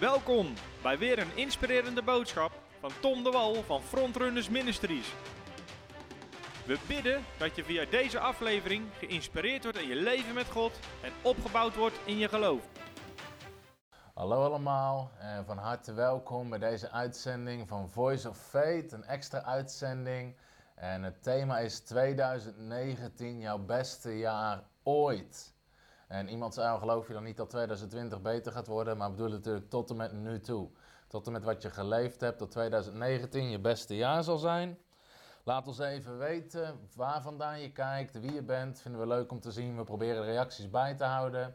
Welkom bij weer een inspirerende boodschap van Tom de Wal van Frontrunners Ministries. We bidden dat je via deze aflevering geïnspireerd wordt in je leven met God en opgebouwd wordt in je geloof. Hallo allemaal en van harte welkom bij deze uitzending van Voice of Faith, een extra uitzending. En het thema is 2019, jouw beste jaar ooit. En iemand zei al, geloof je dan niet dat 2020 beter gaat worden, maar bedoel natuurlijk tot en met nu toe. Tot en met wat je geleefd hebt, dat 2019 je beste jaar zal zijn. Laat ons even weten waar vandaan je kijkt, wie je bent. Vinden we leuk om te zien. We proberen de reacties bij te houden.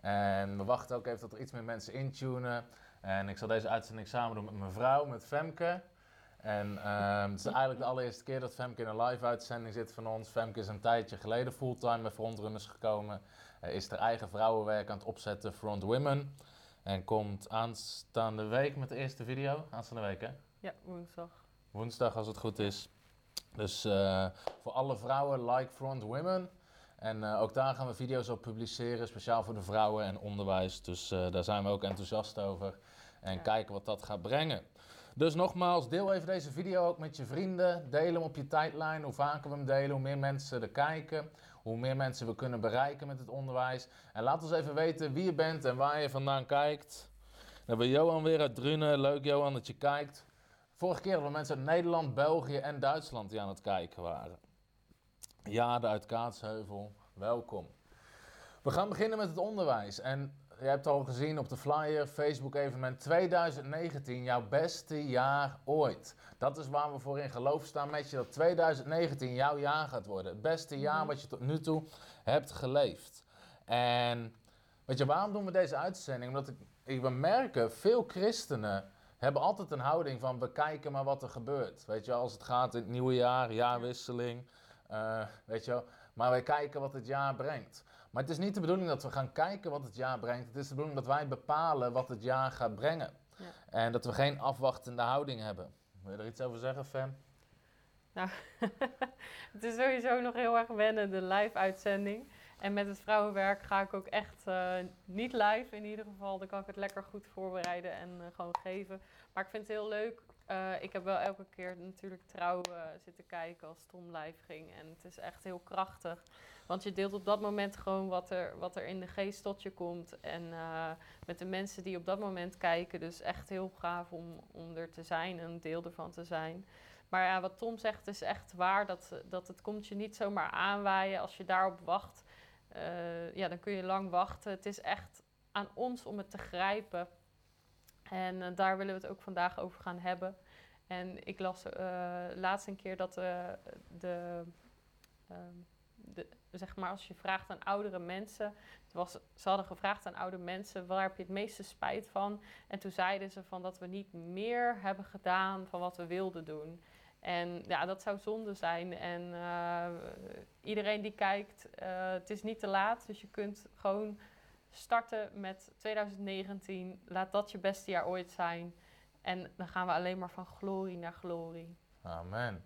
En we wachten ook even tot er iets meer mensen intunen. En ik zal deze uitzending samen doen met mijn vrouw, met Femke. En ehm, het is eigenlijk de allereerste keer dat Femke in een live uitzending zit van ons. Femke is een tijdje geleden fulltime bij Frontrunners gekomen. Uh, is er eigen vrouwenwerk aan het opzetten, Front Women. En komt aanstaande week met de eerste video. Aanstaande week hè? Ja, woensdag. Woensdag als het goed is. Dus uh, voor alle vrouwen, like Front Women. En uh, ook daar gaan we video's op publiceren, speciaal voor de vrouwen en onderwijs. Dus uh, daar zijn we ook enthousiast over. En ja. kijken wat dat gaat brengen. Dus nogmaals, deel even deze video ook met je vrienden. Deel hem op je tijdlijn. Hoe vaker we hem delen, hoe meer mensen er kijken. Hoe meer mensen we kunnen bereiken met het onderwijs. En laat ons even weten wie je bent en waar je vandaan kijkt. Dan hebben we Johan weer uit Drunen. Leuk Johan dat je kijkt. Vorige keer hadden we mensen uit Nederland, België en Duitsland die aan het kijken waren. Jade uit Kaatsheuvel, welkom. We gaan beginnen met het onderwijs. En je hebt al gezien op de flyer, Facebook evenement 2019, jouw beste jaar ooit. Dat is waar we voor in geloof staan met je, dat 2019 jouw jaar gaat worden. Het beste jaar wat je tot nu toe hebt geleefd. En weet je, waarom doen we deze uitzending? Omdat ik, ik we merken, veel christenen hebben altijd een houding van we kijken maar wat er gebeurt. Weet je, als het gaat in het nieuwe jaar, jaarwisseling, uh, weet je. Maar wij kijken wat het jaar brengt. Maar het is niet de bedoeling dat we gaan kijken wat het jaar brengt. Het is de bedoeling dat wij bepalen wat het jaar gaat brengen. Ja. En dat we geen afwachtende houding hebben. Wil je er iets over zeggen, Fem? Nou, het is sowieso nog heel erg wennen, de live-uitzending. En met het vrouwenwerk ga ik ook echt uh, niet live in ieder geval. Dan kan ik het lekker goed voorbereiden en uh, gewoon geven. Maar ik vind het heel leuk. Uh, ik heb wel elke keer natuurlijk trouw zitten kijken als Tom live ging. En het is echt heel krachtig. Want je deelt op dat moment gewoon wat er, wat er in de geest tot je komt. En met de mensen die op dat moment kijken. Dus echt heel gaaf om, om er te zijn en een deel ervan te zijn. Maar ja, wat Tom zegt is echt waar. Dat, dat het komt je niet zomaar aanwaaien als je daarop wacht. Uh, ja, dan kun je lang wachten. Het is echt aan ons om het te grijpen. En uh, daar willen we het ook vandaag over gaan hebben. En ik las uh, laatst een keer dat de, de, de, zeg maar als je vraagt aan oudere mensen, was, ze hadden gevraagd aan oude mensen, waar heb je het meeste spijt van? En toen zeiden ze van dat we niet meer hebben gedaan van wat we wilden doen. En ja, dat zou zonde zijn. En uh, iedereen die kijkt, uh, het is niet te laat. Dus je kunt gewoon starten met 2019. Laat dat je beste jaar ooit zijn. En dan gaan we alleen maar van glorie naar glorie. Amen.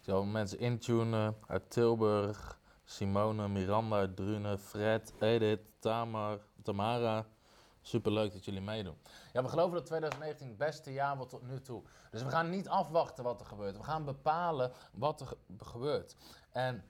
Zal mensen intunen uit Tilburg. Simone, Miranda uit Drunen, Fred, Edith, Tamar, Tamara. Super leuk dat jullie meedoen. Ja, we geloven dat 2019 het beste jaar wordt tot nu toe. Dus we gaan niet afwachten wat er gebeurt. We gaan bepalen wat er ge gebeurt. En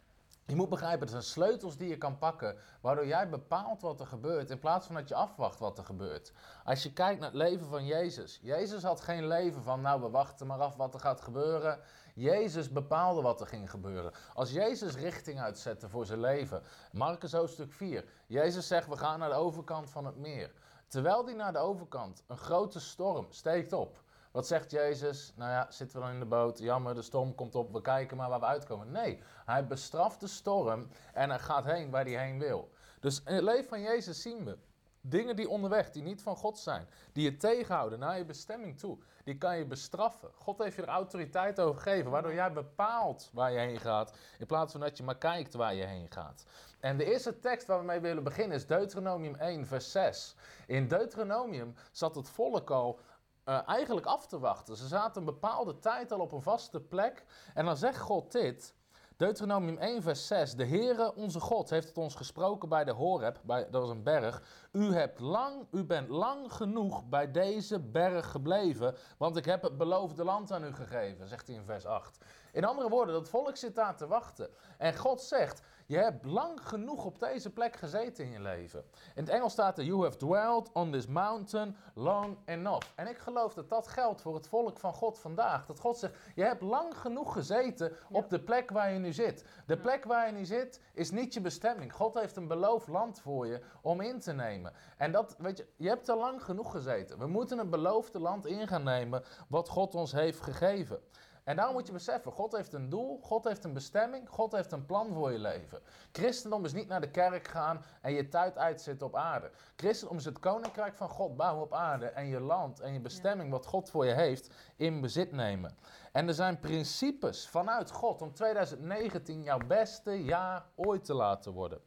je moet begrijpen, er zijn sleutels die je kan pakken, waardoor jij bepaalt wat er gebeurt, in plaats van dat je afwacht wat er gebeurt. Als je kijkt naar het leven van Jezus. Jezus had geen leven van, nou we wachten maar af wat er gaat gebeuren. Jezus bepaalde wat er ging gebeuren. Als Jezus richting uitzette voor zijn leven, Marcus hoofdstuk 4. Jezus zegt, we gaan naar de overkant van het meer. Terwijl die naar de overkant een grote storm steekt op. Wat zegt Jezus? Nou ja, zitten we dan in de boot? Jammer, de storm komt op, we kijken maar waar we uitkomen. Nee, hij bestraft de storm en hij gaat heen waar hij heen wil. Dus in het leven van Jezus zien we dingen die onderweg, die niet van God zijn, die je tegenhouden naar je bestemming toe, die kan je bestraffen. God heeft je er autoriteit over gegeven, waardoor jij bepaalt waar je heen gaat, in plaats van dat je maar kijkt waar je heen gaat. En de eerste tekst waar we mee willen beginnen is Deuteronomium 1, vers 6. In Deuteronomium zat het volk al uh, eigenlijk af te wachten. Ze zaten een bepaalde tijd al op een vaste plek. En dan zegt God dit. Deuteronomium 1, vers 6. De Heere, onze God, heeft het ons gesproken bij de Horeb, bij, dat was een berg. U, hebt lang, u bent lang genoeg bij deze berg gebleven, want ik heb het beloofde land aan u gegeven, zegt hij in vers 8. In andere woorden, dat volk zit daar te wachten. En God zegt, je hebt lang genoeg op deze plek gezeten in je leven. In het Engels staat er, you have dwelled on this mountain long enough. En ik geloof dat dat geldt voor het volk van God vandaag. Dat God zegt, je hebt lang genoeg gezeten op de plek waar je nu zit. De plek waar je nu zit is niet je bestemming. God heeft een beloofd land voor je om in te nemen. En dat, weet je, je hebt er lang genoeg gezeten. We moeten een beloofde land in gaan nemen wat God ons heeft gegeven. En daarom moet je beseffen, God heeft een doel, God heeft een bestemming, God heeft een plan voor je leven. Christendom is niet naar de kerk gaan en je tijd uitzitten op aarde. Christendom is het koninkrijk van God bouwen op aarde en je land en je bestemming wat God voor je heeft in bezit nemen. En er zijn principes vanuit God om 2019 jouw beste jaar ooit te laten worden.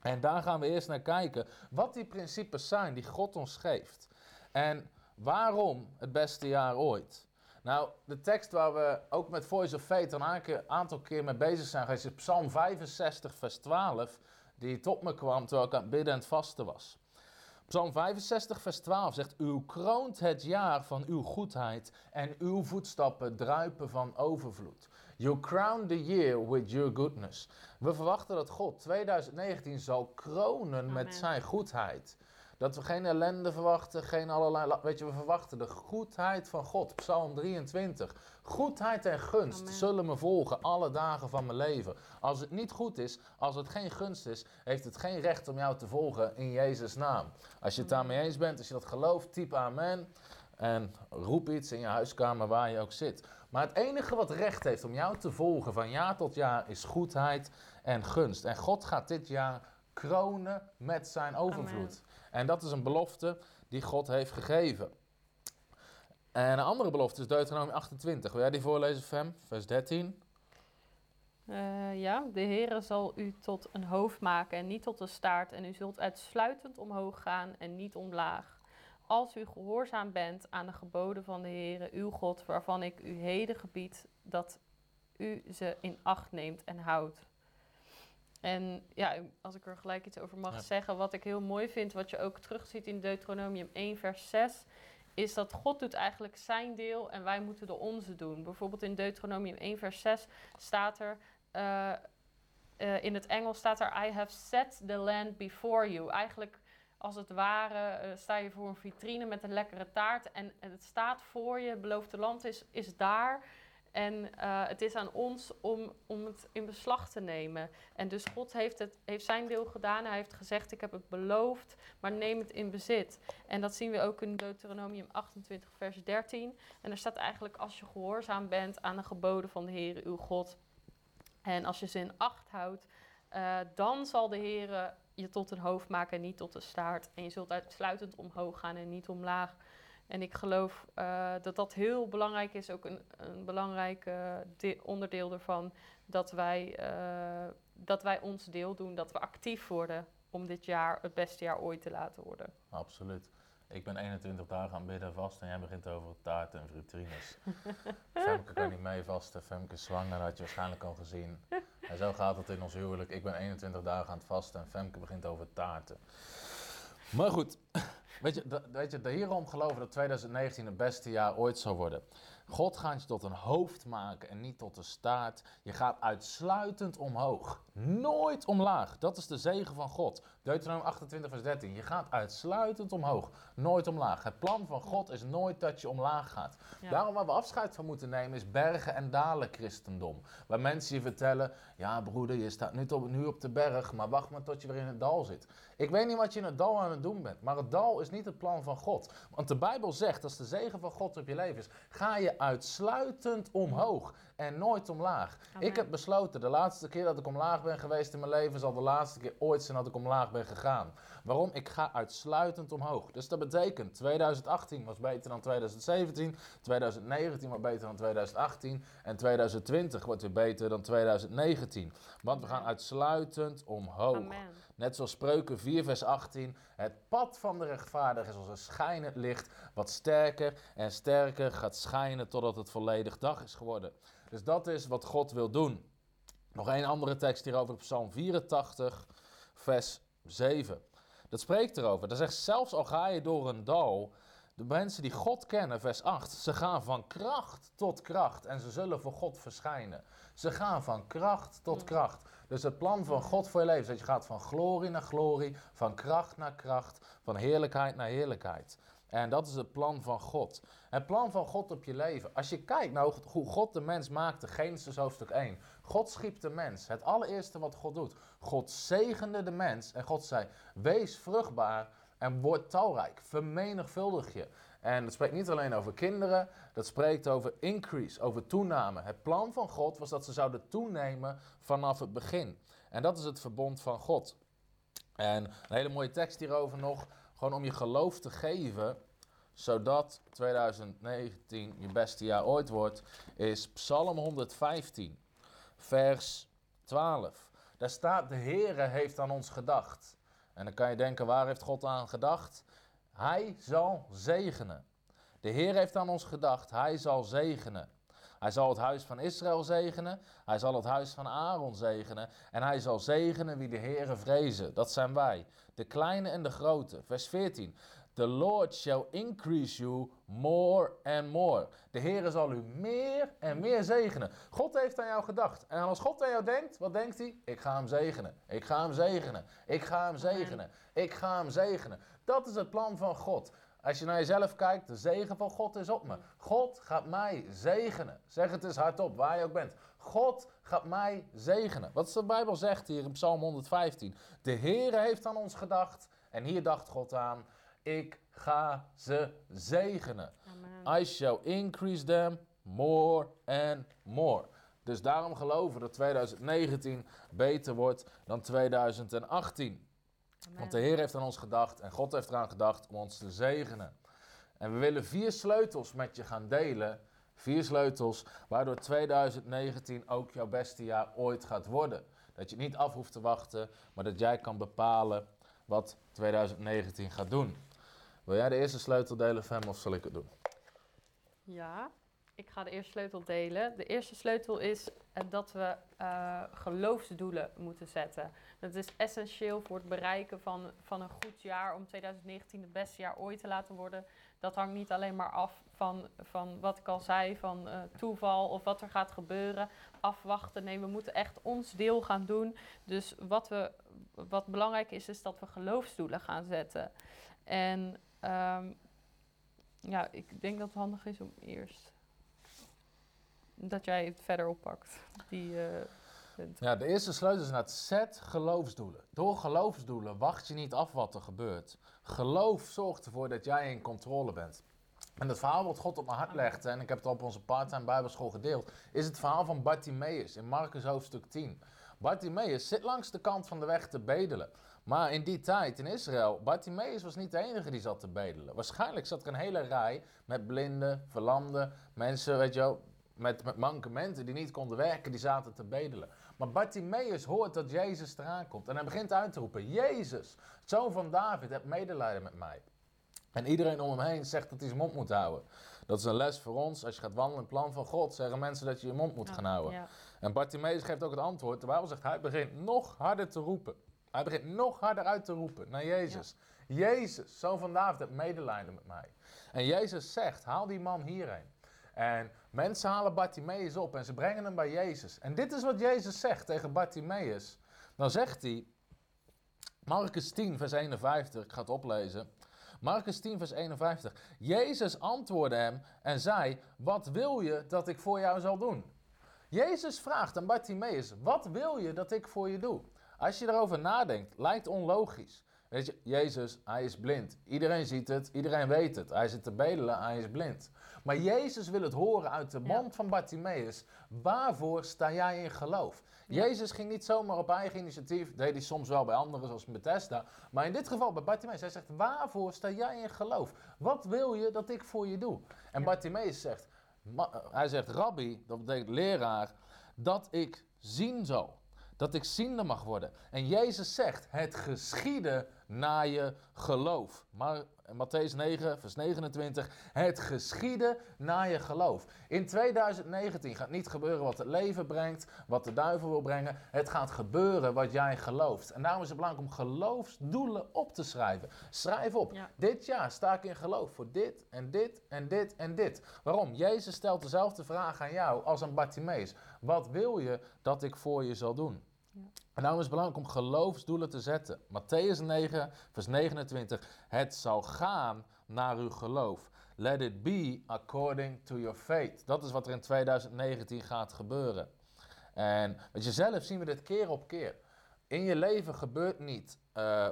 En daar gaan we eerst naar kijken wat die principes zijn die God ons geeft. En waarom het beste jaar ooit? Nou, de tekst waar we ook met Voice of Faith een aantal keer mee bezig zijn geweest, is Psalm 65, vers 12, die tot me kwam terwijl ik aan het bidden en het vasten was. Psalm 65, vers 12 zegt: U kroont het jaar van uw goedheid en uw voetstappen druipen van overvloed. You crown the year with your goodness. We verwachten dat God 2019 zal kronen met zijn goedheid. Dat we geen ellende verwachten, geen allerlei. Weet je, we verwachten de goedheid van God. Psalm 23. Goedheid en gunst zullen me volgen alle dagen van mijn leven. Als het niet goed is, als het geen gunst is, heeft het geen recht om jou te volgen in Jezus' naam. Als je het daarmee eens bent, als je dat gelooft, typ amen. En roep iets in je huiskamer waar je ook zit. Maar het enige wat recht heeft om jou te volgen van jaar tot jaar is goedheid en gunst. En God gaat dit jaar kronen met zijn overvloed. En dat is een belofte die God heeft gegeven. En een andere belofte is Deuteronomie 28. Wil jij die voorlezen, Fem? Vers 13. Uh, ja, de Heere zal u tot een hoofd maken en niet tot een staart. En u zult uitsluitend omhoog gaan en niet omlaag. Als u gehoorzaam bent aan de geboden van de Heere, uw God, waarvan ik u heden gebied, dat u ze in acht neemt en houdt. En ja, als ik er gelijk iets over mag zeggen, wat ik heel mooi vind, wat je ook terugziet in Deuteronomium 1, vers 6, is dat God doet eigenlijk zijn deel en wij moeten de onze doen. Bijvoorbeeld in Deuteronomium 1, vers 6 staat er, uh, uh, in het Engels staat er, I have set the land before you. Eigenlijk als het ware uh, sta je voor een vitrine met een lekkere taart en, en het staat voor je, het beloofde land is, is daar. En uh, het is aan ons om, om het in beslag te nemen. En dus God heeft, het, heeft zijn deel gedaan. Hij heeft gezegd, ik heb het beloofd, maar neem het in bezit. En dat zien we ook in Deuteronomium 28, vers 13. En er staat eigenlijk, als je gehoorzaam bent aan de geboden van de Heer, uw God... en als je ze in acht houdt, uh, dan zal de Heer je tot een hoofd maken en niet tot een staart. En je zult uitsluitend omhoog gaan en niet omlaag. En ik geloof uh, dat dat heel belangrijk is, ook een, een belangrijk uh, onderdeel ervan, dat wij, uh, dat wij ons deel doen, dat we actief worden om dit jaar het beste jaar ooit te laten worden. Absoluut. Ik ben 21 dagen aan bidden vast en jij begint over taart en vitrines. Femke kan niet mee vasten, Femke is zwanger, dat had je waarschijnlijk al gezien. En zo gaat het in ons huwelijk. Ik ben 21 dagen aan het vasten en Femke begint over taarten. Maar goed, weet je, weet je, hierom geloven dat 2019 het beste jaar ooit zal worden. God gaat je tot een hoofd maken en niet tot een staart. Je gaat uitsluitend omhoog, nooit omlaag. Dat is de zegen van God. Deuteronomium 28, vers 13. Je gaat uitsluitend omhoog, nooit omlaag. Het plan van God is nooit dat je omlaag gaat. Daarom waar we afscheid van moeten nemen is bergen en dalen christendom. Waar mensen je vertellen, ja broeder, je staat nu op, nu op de berg, maar wacht maar tot je weer in het dal zit. Ik weet niet wat je in het dal aan het doen bent, maar het dal is niet het plan van God. Want de Bijbel zegt, als de zegen van God op je leven is, ga je uitsluitend omhoog en nooit omlaag. Ik heb besloten, de laatste keer dat ik omlaag ben geweest in mijn leven, zal de laatste keer ooit zijn dat ik omlaag ben gegaan. Waarom? Ik ga uitsluitend omhoog. Dus dat betekent, 2018 was beter dan 2017, 2019 was beter dan 2018 en 2020 wordt weer beter dan 2019. Want we gaan uitsluitend omhoog. Amen. Net zoals Spreuken 4 vers 18, het pad van de rechtvaardige is als een schijnend licht, wat sterker en sterker gaat schijnen totdat het volledig dag is geworden. Dus dat is wat God wil doen. Nog één andere tekst hierover, Psalm 84, vers 7. Dat spreekt erover. Dat zegt, zelfs al ga je door een dal, de mensen die God kennen, vers 8, ze gaan van kracht tot kracht en ze zullen voor God verschijnen. Ze gaan van kracht tot kracht. Dus het plan van God voor je leven is dat je gaat van glorie naar glorie, van kracht naar kracht, van heerlijkheid naar heerlijkheid. En dat is het plan van God. Het plan van God op je leven. Als je kijkt naar hoe God de mens maakte, Genesis hoofdstuk 1. God schiep de mens. Het allereerste wat God doet. God zegende de mens en God zei, wees vruchtbaar en word talrijk. Vermenigvuldig je. En het spreekt niet alleen over kinderen, dat spreekt over increase, over toename. Het plan van God was dat ze zouden toenemen vanaf het begin. En dat is het verbond van God. En een hele mooie tekst hierover nog, gewoon om je geloof te geven, zodat 2019 je beste jaar ooit wordt, is Psalm 115, vers 12. Daar staat, de Heere heeft aan ons gedacht. En dan kan je denken, waar heeft God aan gedacht? Hij zal zegenen. De Heer heeft aan ons gedacht, hij zal zegenen. Hij zal het huis van Israël zegenen, hij zal het huis van Aaron zegenen en hij zal zegenen wie de Heere vrezen. Dat zijn wij, de kleine en de grote. Vers 14. The Lord shall increase you more and more. De Heere zal u meer en meer zegenen. God heeft aan jou gedacht. En als God aan jou denkt, wat denkt hij? Ik ga hem zegenen. Ik ga hem zegenen. Ik ga hem zegenen. Ik ga hem zegenen. Dat is het plan van God. Als je naar jezelf kijkt, de zegen van God is op me. God gaat mij zegenen. Zeg het eens hardop, waar je ook bent. God gaat mij zegenen. Wat de Bijbel zegt hier in Psalm 115. De Heere heeft aan ons gedacht. En hier dacht God aan. Ik ga ze zegenen. Amen. I shall increase them more and more. Dus daarom geloven dat 2019 beter wordt dan 2018. Want de Heer heeft aan ons gedacht en God heeft eraan gedacht om ons te zegenen. En we willen vier sleutels met je gaan delen. Vier sleutels waardoor 2019 ook jouw beste jaar ooit gaat worden. Dat je niet af hoeft te wachten, maar dat jij kan bepalen wat 2019 gaat doen. Wil jij de eerste sleutel delen, Fem, of zal ik het doen? Ja, ik ga de eerste sleutel delen. De eerste sleutel is dat we eh, geloofsdoelen moeten zetten. Dat is essentieel voor het bereiken van, van een goed jaar om 2019 het beste jaar ooit te laten worden. Dat hangt niet alleen maar af van, van wat ik al zei, van eh, toeval of wat er gaat gebeuren. Afwachten. Nee, we moeten echt ons deel gaan doen. Dus wat, we, wat belangrijk is, is dat we geloofsdoelen gaan zetten. En ehm, ja, ik denk dat het handig is om eerst dat jij het verder oppakt. Die, eh. Ja, de eerste sleutel is naar het zet geloofsdoelen. Door geloofsdoelen wacht je niet af wat er gebeurt. Geloof zorgt ervoor dat jij in controle bent. En het verhaal wat God op mijn hart legt, en ik heb het op onze part-time bijbelschool gedeeld, is het verhaal van Bartimaeus in Marcus hoofdstuk 10. Bartimaeus zit langs de kant van de weg te bedelen. Maar in die tijd in Israël, Bartimaeus was niet de enige die zat te bedelen. Waarschijnlijk zat er een hele rij met blinden, verlamden, mensen, weet je wel, met, met mankementen die niet konden werken, die zaten te bedelen. Maar Bartimaeus hoort dat Jezus eraan komt en hij begint uit te roepen, Jezus, zoon van David, heb medelijden met mij. En iedereen om hem heen zegt dat hij zijn mond moet houden. Dat is een les voor ons. Als je gaat wandelen in het plan van God, zeggen mensen dat je je mond moet Ja, gaan houden. ja. En Bartimaeus geeft ook het antwoord. De Bijbel zegt, hij begint nog harder te roepen. Hij begint nog harder uit te roepen naar Jezus. Jezus, zoon van David, heb medelijden met mij. En Jezus zegt, haal die man hierheen. En mensen halen Bartimaeus op en ze brengen hem bij Jezus. En dit is wat Jezus zegt tegen Bartimaeus. Dan zegt hij, Marcus 10, vers 51, ik ga het oplezen. Marcus 10, vers 51. Jezus antwoordde hem en zei, wat wil je dat ik voor jou zal doen? Jezus vraagt aan Bartimaeus, wat wil je dat ik voor je doe? Als je erover nadenkt, lijkt onlogisch. Weet je, Jezus, hij is blind. Iedereen ziet het, iedereen weet het. Hij zit te bedelen, hij is blind. Maar Jezus wil het horen uit de Ja. mond van Bartimaeus. Waarvoor sta jij in geloof? Ja. Jezus ging niet zomaar op eigen initiatief. Deed hij soms wel bij anderen, zoals Bethesda. Maar in dit geval bij Bartimaeus. Hij zegt, waarvoor sta jij in geloof? Wat wil je dat ik voor je doe? En Ja. Bartimaeus zegt, hij zegt, rabbi, dat betekent leraar, dat ik zien zal. Dat ik ziende mag worden. En Jezus zegt, het geschieden naar je geloof. Maar Matthäus 9, vers 29. Het geschieden naar je geloof. In 2019 gaat niet gebeuren wat het leven brengt, wat de duivel wil brengen. Het gaat gebeuren wat jij gelooft. En daarom is het belangrijk om geloofsdoelen op te schrijven. Schrijf op. Ja. Dit jaar sta ik in geloof voor dit en dit en dit en dit. Waarom? Jezus stelt dezelfde vraag aan jou als aan Bartimaeus. Wat wil je dat ik voor je zal doen? En daarom is het belangrijk om geloofsdoelen te zetten. Matthäus 9, vers 29. Het zal gaan naar uw geloof. Let it be according to your faith. Dat is wat er in 2019 gaat gebeuren. En met jezelf zien we dit keer op keer. In je leven gebeurt niet. eh,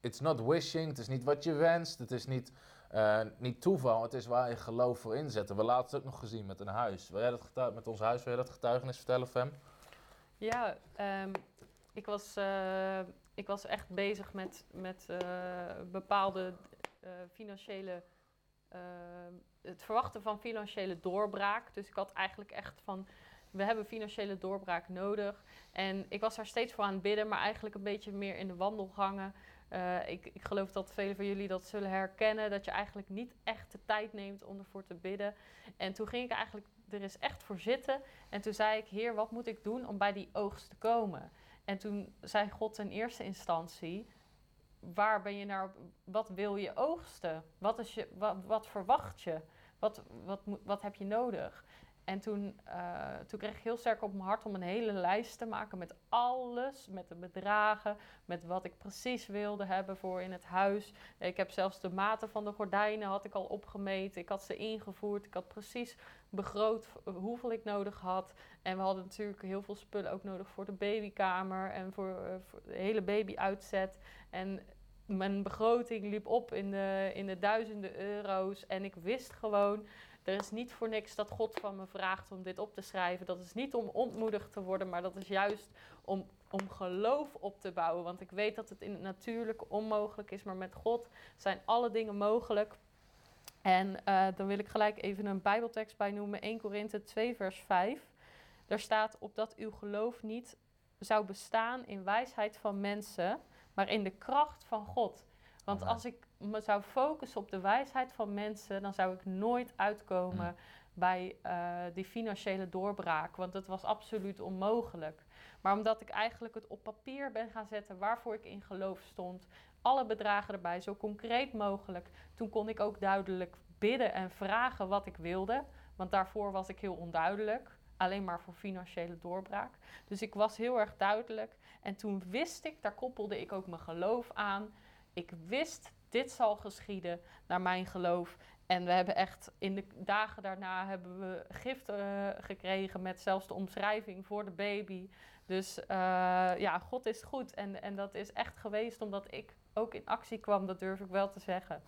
it's not wishing, het is niet wat je wenst, het is niet, eh, niet toeval, het is waar je geloof voor inzet. We laten het ook nog gezien met een huis. Wil jij dat met ons huis, wil jij dat getuigenis vertellen, Fem? Ja, ehm, ik, was, eh, ik was echt bezig met, met eh, bepaalde eh, financiële. eh, het verwachten van financiële doorbraak. Dus ik had eigenlijk echt van. We hebben financiële doorbraak nodig. En ik was daar steeds voor aan het bidden, maar eigenlijk een beetje meer in de wandelgangen. Eh, ik, ik geloof dat velen van jullie dat zullen herkennen. Dat je eigenlijk niet echt de tijd neemt om ervoor te bidden. En toen ging ik eigenlijk er eens echt voor zitten. En toen zei ik, Heer, wat moet ik doen om bij die oogst te komen? En toen zei God in eerste instantie, waar ben je naar, wat wil je oogsten? Wat, is je, wat, wat verwacht je? Wat, wat, wat heb je nodig? En toen, eh, toen kreeg ik heel sterk op mijn hart om een hele lijst te maken met alles, met de bedragen, met wat ik precies wilde hebben voor in het huis. Ik heb zelfs de maten van de gordijnen had ik al opgemeten. Ik had ze ingevoerd. Ik had precies begroot hoeveel ik nodig had. En we hadden natuurlijk heel veel spullen ook nodig voor de babykamer en voor, eh, de hele babyuitzet. En mijn begroting liep op in in de duizenden euro's. En ik wist gewoon, er is niet voor niks dat God van me vraagt om dit op te schrijven. Dat is niet om ontmoedigd te worden, maar dat is juist om, om geloof op te bouwen. Want ik weet dat het in het natuurlijke onmogelijk is, maar met God zijn alle dingen mogelijk. En eh, dan wil ik gelijk even een Bijbeltekst bij noemen, 1 Korinthe 2, vers 5. Daar staat opdat uw geloof niet zou bestaan in wijsheid van mensen, maar in de kracht van God. Want als ik me zou focussen op de wijsheid van mensen, dan zou ik nooit uitkomen Mm. bij eh, die financiële doorbraak. Want het was absoluut onmogelijk. Maar omdat ik eigenlijk het op papier ben gaan zetten waarvoor ik in geloof stond, alle bedragen erbij, zo concreet mogelijk, toen kon ik ook duidelijk bidden en vragen wat ik wilde. Want daarvoor was ik heel onduidelijk. Alleen maar voor financiële doorbraak. Dus ik was heel erg duidelijk. En toen wist ik, daar koppelde ik ook mijn geloof aan. Ik wist, dit zal geschieden naar mijn geloof. En we hebben echt in de dagen daarna hebben we gift eh, gekregen met zelfs de omschrijving voor de baby. Dus eh, ja, God is goed. En, en dat is echt geweest omdat ik ook in actie kwam, dat durf ik wel te zeggen.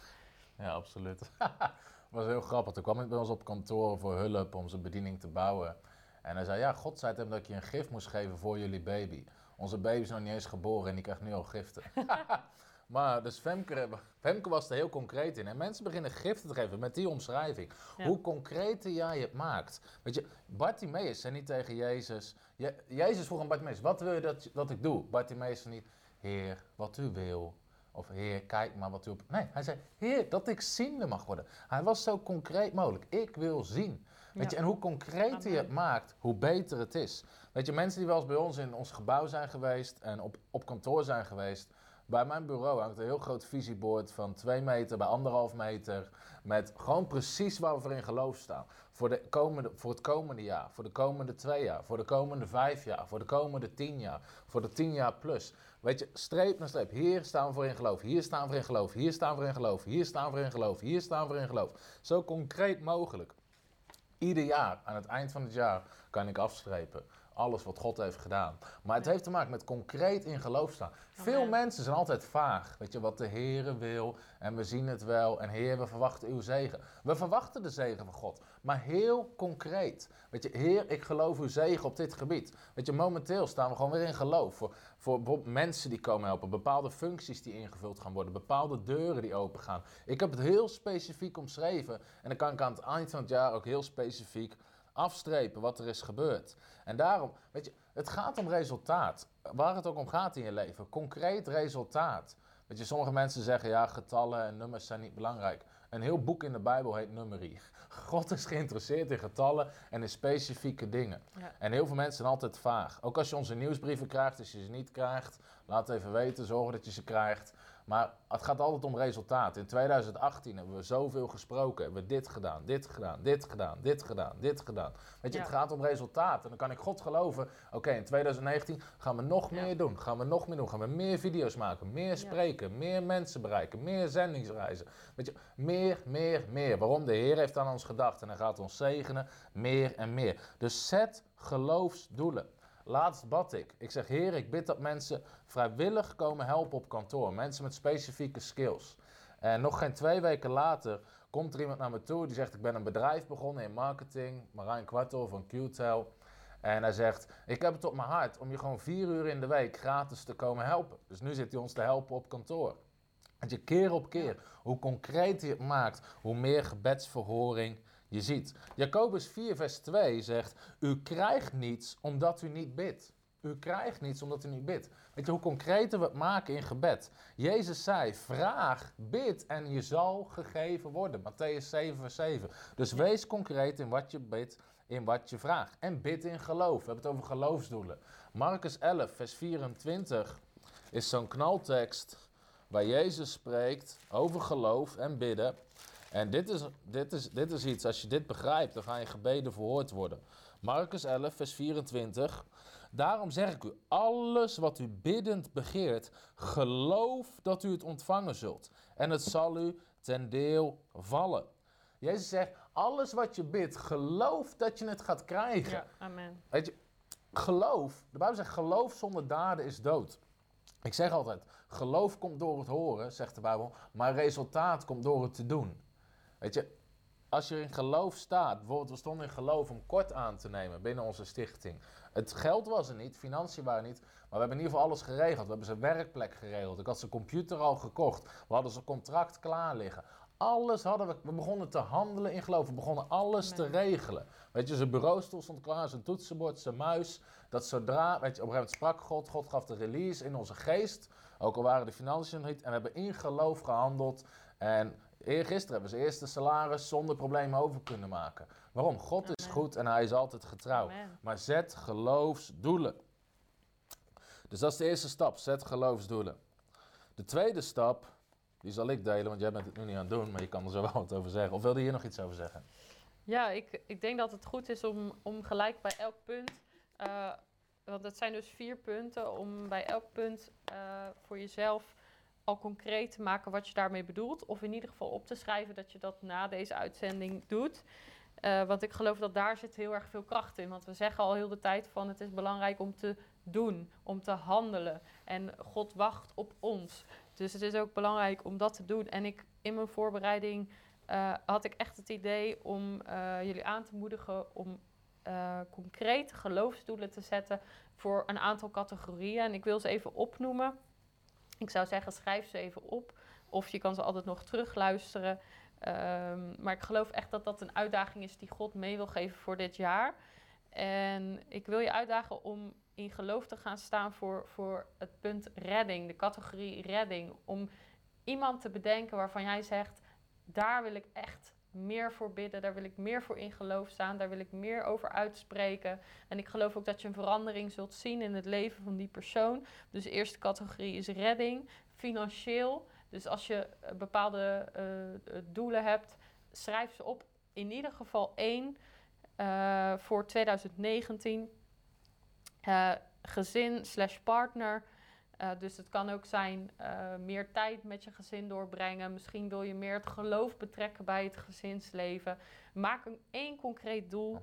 Ja, absoluut. Het was heel grappig. Toen kwam ik bij ons op kantoor voor hulp om zijn bediening te bouwen. En hij zei, ja, God zei hem dat je een gift moest geven voor jullie baby. Onze baby is nog niet eens geboren en die krijgt nu al giften. maar dus Femke, Femke was er heel concreet in. En mensen beginnen giften te geven met die omschrijving. Ja. Hoe concreter jij het maakt. Weet je, Bartimaeus zei niet tegen Jezus... Je, Jezus vroeg aan Bartimaeus, wat wil je dat, dat ik doe? Bartimaeus zei niet, Heer, wat u wil. Of Heer, kijk maar wat u op... Nee, hij zei, Heer, dat ik ziende mag worden. Hij was zo concreet mogelijk. Ik wil zien. Weet je, en hoe concreter je het maakt, hoe beter het is. Weet je, mensen die wel eens bij ons in ons gebouw zijn geweest en op, op kantoor zijn geweest. Bij mijn bureau hangt een heel groot visiebord van 2 meter bij anderhalf meter. Met gewoon precies waar we voor in geloof staan. Voor, de komende, voor het komende jaar, voor de komende twee jaar, voor de komende vijf jaar, voor de komende tien jaar, voor de tien jaar plus. Weet je, streep na streep. Hier staan we voor in geloof, hier staan we voor in geloof, hier staan we voor in geloof, hier staan we voor in geloof, hier staan we voor in geloof. Zo concreet mogelijk. Ieder jaar, aan het eind van het jaar, kan ik afstrepen. Alles wat God heeft gedaan. Maar het heeft te maken met concreet in geloof staan. Veel mensen zijn altijd vaag. Weet je, wat de Heere wil. En we zien het wel. En Heer, we verwachten uw zegen. We verwachten de zegen van God. Maar heel concreet. Weet je, Heer, ik geloof uw zegen op dit gebied. Weet je, momenteel staan we gewoon weer in geloof. Voor, voor mensen die komen helpen. Bepaalde functies die ingevuld gaan worden. Bepaalde deuren die open gaan. Ik heb het heel specifiek omschreven. En dan kan ik aan het eind van het jaar ook heel specifiek afstrepen wat er is gebeurd. En daarom, weet je, het gaat om resultaat. Waar het ook om gaat in je leven. Concreet resultaat. Weet je, sommige mensen zeggen ja, getallen en nummers zijn niet belangrijk. Een heel boek in de Bijbel heet nummerie. God is geïnteresseerd in getallen en in specifieke dingen. Ja. En heel veel mensen zijn altijd vaag. Ook als je onze nieuwsbrieven krijgt, als je ze niet krijgt, laat even weten, zorg dat je ze krijgt. Maar het gaat altijd om resultaat. In 2018 hebben we zoveel gesproken, hebben we dit gedaan, dit gedaan, dit gedaan, dit gedaan, dit gedaan. Weet je, Ja. het gaat om resultaat. En dan kan ik God geloven, oké, in 2019 gaan we nog Ja. meer doen, gaan we nog meer doen, gaan we meer video's maken, meer spreken, meer mensen bereiken, meer zendingsreizen. Weet je, meer, meer, meer. Waarom? De Heer heeft aan ons gedacht en hij gaat ons zegenen, meer en meer. Dus zet geloofsdoelen. Laatst bad ik. Ik zeg, Heer, ik bid dat mensen vrijwillig komen helpen op kantoor. Mensen met specifieke skills. En nog geen twee weken later komt er iemand naar me toe die zegt: Ik ben een bedrijf begonnen in marketing, Marijn Kwartel van QTEL. En hij zegt: Ik heb het op mijn hart om je gewoon vier uur in de week gratis te komen helpen. Dus nu zit hij ons te helpen op kantoor. Dat je keer op keer, hoe concreter je het maakt, hoe meer gebedsverhoring je ziet. Jacobus 4, vers 2 zegt: U krijgt niets omdat u niet bidt. U krijgt niets omdat u niet bidt. Weet je hoe concreter we het maken in gebed? Jezus zei: Vraag, bid en je zal gegeven worden. Matthäus 7, vers 7. Dus wees concreet in wat je bidt, in wat je vraagt. En bid in geloof. We hebben het over geloofsdoelen. Marcus 11, vers 24 is zo'n knaltekst waar Jezus spreekt over geloof en bidden. En dit is, dit, is, dit is iets, als je dit begrijpt, dan gaan je gebeden verhoord worden. Marcus 11, vers 24. Daarom zeg ik u, alles wat u biddend begeert, geloof dat u het ontvangen zult. En het zal u ten deel vallen. Jezus zegt, alles wat je bidt, geloof dat je het gaat krijgen. Ja, amen. Weet je, geloof, de Bijbel zegt geloof zonder daden is dood. Ik zeg altijd, geloof komt door het horen, zegt de Bijbel, maar resultaat komt door het te doen. Weet je, als je in geloof staat, bijvoorbeeld we stonden in geloof om kort aan te nemen binnen onze stichting. Het geld was er niet, financiën waren er niet, maar we hebben in ieder geval alles geregeld. We hebben zijn werkplek geregeld, ik had zijn computer al gekocht, we hadden zijn contract klaar liggen. Alles hadden we, we begonnen te handelen in geloof, we begonnen alles te regelen. Weet je, zijn bureaustoel stond klaar, zijn toetsenbord, zijn muis. Dat zodra, weet je, op een gegeven moment sprak God, God gaf de release in onze geest. Ook al waren de financiën niet. En we hebben in geloof gehandeld. En eergisteren hebben we zijn eerste salaris zonder problemen over kunnen maken. Waarom? God is goed en hij is altijd getrouw. Amen. Maar zet geloofsdoelen. Dus dat is de eerste stap, zet geloofsdoelen. De tweede stap, die zal ik delen, want jij bent het nu niet aan het doen, maar je kan er zo wel wat over zeggen. Of wilde je hier nog iets over zeggen? Ja, ik, ik denk dat het goed is om, om gelijk bij elk punt, eh, want het zijn dus vier punten, om bij elk punt eh, voor jezelf al concreet te maken wat je daarmee bedoelt. Of in ieder geval op te schrijven dat je dat na deze uitzending doet. Eh, want ik geloof dat daar zit heel erg veel kracht in. Want we zeggen al heel de tijd van het is belangrijk om te doen, om te handelen. En God wacht op ons. Dus het is ook belangrijk om dat te doen. En ik in mijn voorbereiding eh, had ik echt het idee om eh, jullie aan te moedigen om eh, concrete geloofsdoelen te zetten voor een aantal categorieën. En ik wil ze even opnoemen. Ik zou zeggen, schrijf ze even op. Of je kan ze altijd nog terugluisteren. Ehm, maar ik geloof echt dat dat een uitdaging is die God mee wil geven voor dit jaar. En ik wil je uitdagen om in geloof te gaan staan voor, voor het punt redding, de categorie redding. Om iemand te bedenken waarvan jij zegt, daar wil ik echt meer voor bidden, daar wil ik meer voor in geloof staan, daar wil ik meer over uitspreken. En ik geloof ook dat je een verandering zult zien in het leven van die persoon. Dus de eerste categorie is redding, financieel. Dus als je eh, bepaalde eh, eh, doelen hebt, schrijf ze op. In ieder geval één voor 2019. Eh, gezin slash partner. Eh, dus het kan ook zijn eh, meer tijd met je gezin doorbrengen. Misschien wil je meer het geloof betrekken bij het gezinsleven. Maak een één concreet doel.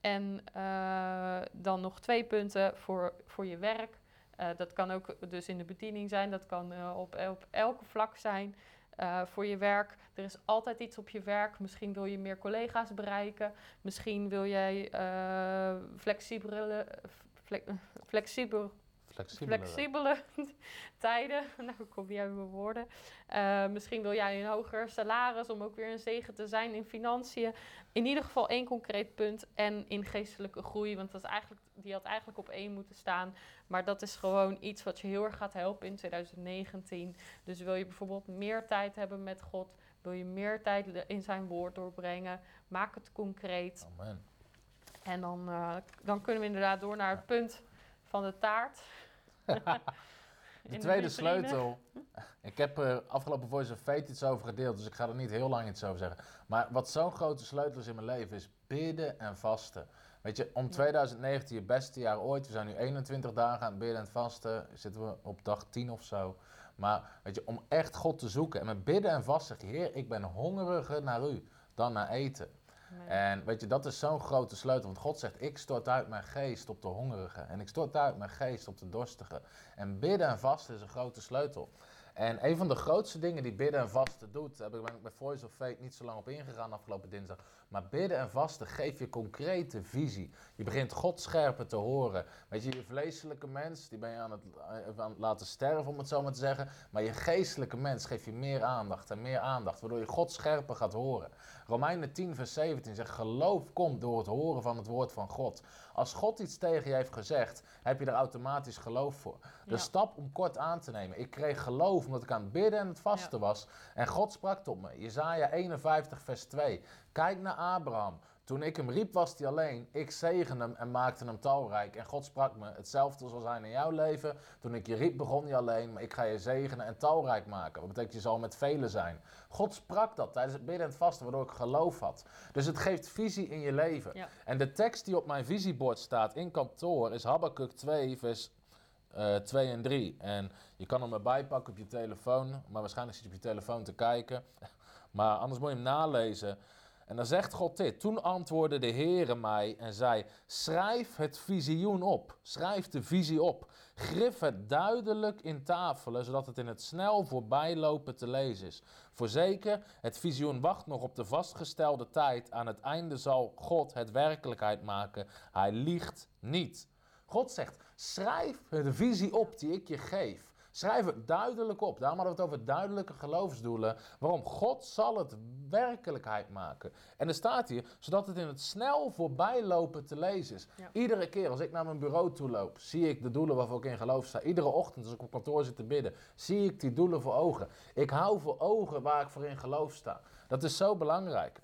En eh, dan nog twee punten voor, voor je werk. Dat kan ook dus in de bediening zijn, dat kan op, op elke vlak zijn. Voor je werk. Er is altijd iets op je werk. Misschien wil je meer collega's bereiken. Misschien wil jij eh flexibele, fle- flexibel, Flexibele. flexibele tijden. Nou, ik kom niet uit mijn woorden. Eh, misschien wil jij een hoger salaris om ook weer een zegen te zijn in financiën. In ieder geval één concreet punt. En in geestelijke groei, want dat is eigenlijk, die had eigenlijk op één moeten staan. Maar dat is gewoon iets wat je heel erg gaat helpen in 2019. Dus wil je bijvoorbeeld meer tijd hebben met God, wil je meer tijd in zijn woord doorbrengen, maak het concreet. Amen. En dan, eh, dan kunnen we inderdaad door naar het punt van de taart. De tweede sleutel. Ik heb er afgelopen Voice of Fate iets over gedeeld, dus ik ga er niet heel lang iets over zeggen. Maar wat zo'n grote sleutel is in mijn leven, is bidden en vasten. Weet je, om 2019 je beste jaar ooit. We zijn nu 21 dagen aan het bidden en het vasten. Zitten we op dag 10 of zo. Maar weet je, om echt God te zoeken. En met bidden en vasten zeg je, Heer, ik ben hongeriger naar u dan naar eten. En weet je, dat is zo'n grote sleutel. Want God zegt, ik stort uit mijn geest op de hongerigen. En ik stort uit mijn geest op de dorstigen. En bidden en vasten is een grote sleutel. En een van de grootste dingen die bidden en vasten doet, daar ben ik bij Voice of Fate niet zo lang op ingegaan afgelopen dinsdag. Maar bidden en vasten geeft je concrete visie. Je begint God scherper te horen. Weet je, je vleeselijke mens, die ben je aan het, eh, aan het laten sterven, om het zo maar te zeggen. Maar je geestelijke mens geeft je meer aandacht en meer aandacht, waardoor je God scherper gaat horen. Romeinen 10, vers 17 zegt: Geloof komt door het horen van het woord van God. Als God iets tegen je heeft gezegd, heb je er automatisch geloof voor. De Ja. stap om kort aan te nemen. Ik kreeg geloof omdat ik aan het bidden en het vasten was. En God sprak tot me. Jezaja 51, vers 2. Kijk naar Abraham. Toen ik hem riep, was hij alleen. Ik zegende hem en maakte hem talrijk. En God sprak me: Hetzelfde zal zijn in jouw leven. Toen ik je riep, begon je alleen. Maar ik ga je zegenen en talrijk maken. Dat betekent, je zal met velen zijn. God sprak dat tijdens het bidden en het vasten, waardoor ik geloof had. Dus het geeft visie in je leven. Ja. En de tekst die op mijn visiebord staat in kantoor is Habakkuk 2, vers eh 2 en 3. En je kan hem erbij pakken op je telefoon, maar waarschijnlijk zit je op je telefoon te kijken. Maar anders moet je hem nalezen. En dan zegt God dit. Toen antwoordde de Heere mij en zei: Schrijf het visioen op. Schrijf de visie op. Grif het duidelijk in tafelen, zodat het in het snel voorbijlopen te lezen is. Voorzeker, het visioen wacht nog op de vastgestelde tijd. Aan het einde zal God het werkelijkheid maken. Hij liegt niet. God zegt: schrijf de visie op die ik je geef. Schrijf het duidelijk op. Daarom hadden we het over duidelijke geloofsdoelen. Waarom? God zal het werkelijkheid maken. En er staat hier, zodat het in het snel voorbijlopen te lezen is. Ja. Iedere keer als ik naar mijn bureau toe loop, zie ik de doelen waarvoor ik in geloof sta. Iedere ochtend als ik op kantoor zit te bidden, zie ik die doelen voor ogen. Ik hou voor ogen waar ik voor in geloof sta. Dat is zo belangrijk.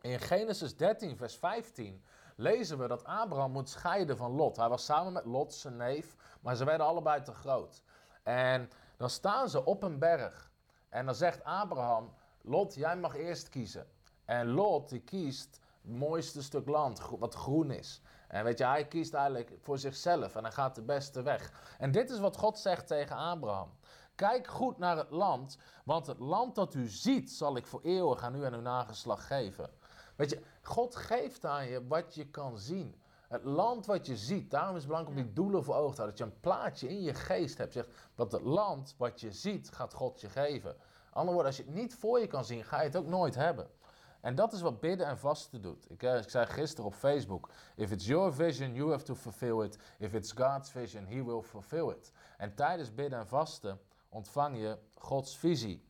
In Genesis 13, vers 15 lezen we dat Abraham moet scheiden van Lot. Hij was samen met Lot, zijn neef, maar ze werden allebei te groot. En dan staan ze op een berg. En dan zegt Abraham, Lot, jij mag eerst kiezen. En Lot, die kiest het mooiste stuk land, wat groen is. En weet je, hij kiest eigenlijk voor zichzelf en hij gaat de beste weg. En dit is wat God zegt tegen Abraham. Kijk goed naar het land, want het land dat u ziet zal ik voor eeuwig aan u en uw nageslacht geven. Weet je, God geeft aan je wat je kan zien. Het land wat je ziet, daarom is het belangrijk om die doelen voor ogen te houden. Dat je een plaatje in je geest hebt. Zegt, dat het land wat je ziet, gaat God je geven. Andere woorden, als je het niet voor je kan zien, ga je het ook nooit hebben. En dat is wat bidden en vasten doet. Ik, eh, ik zei gisteren op Facebook: If it's your vision, you have to fulfill it. If it's God's vision, He will fulfill it. En tijdens bidden en vasten ontvang je Gods visie.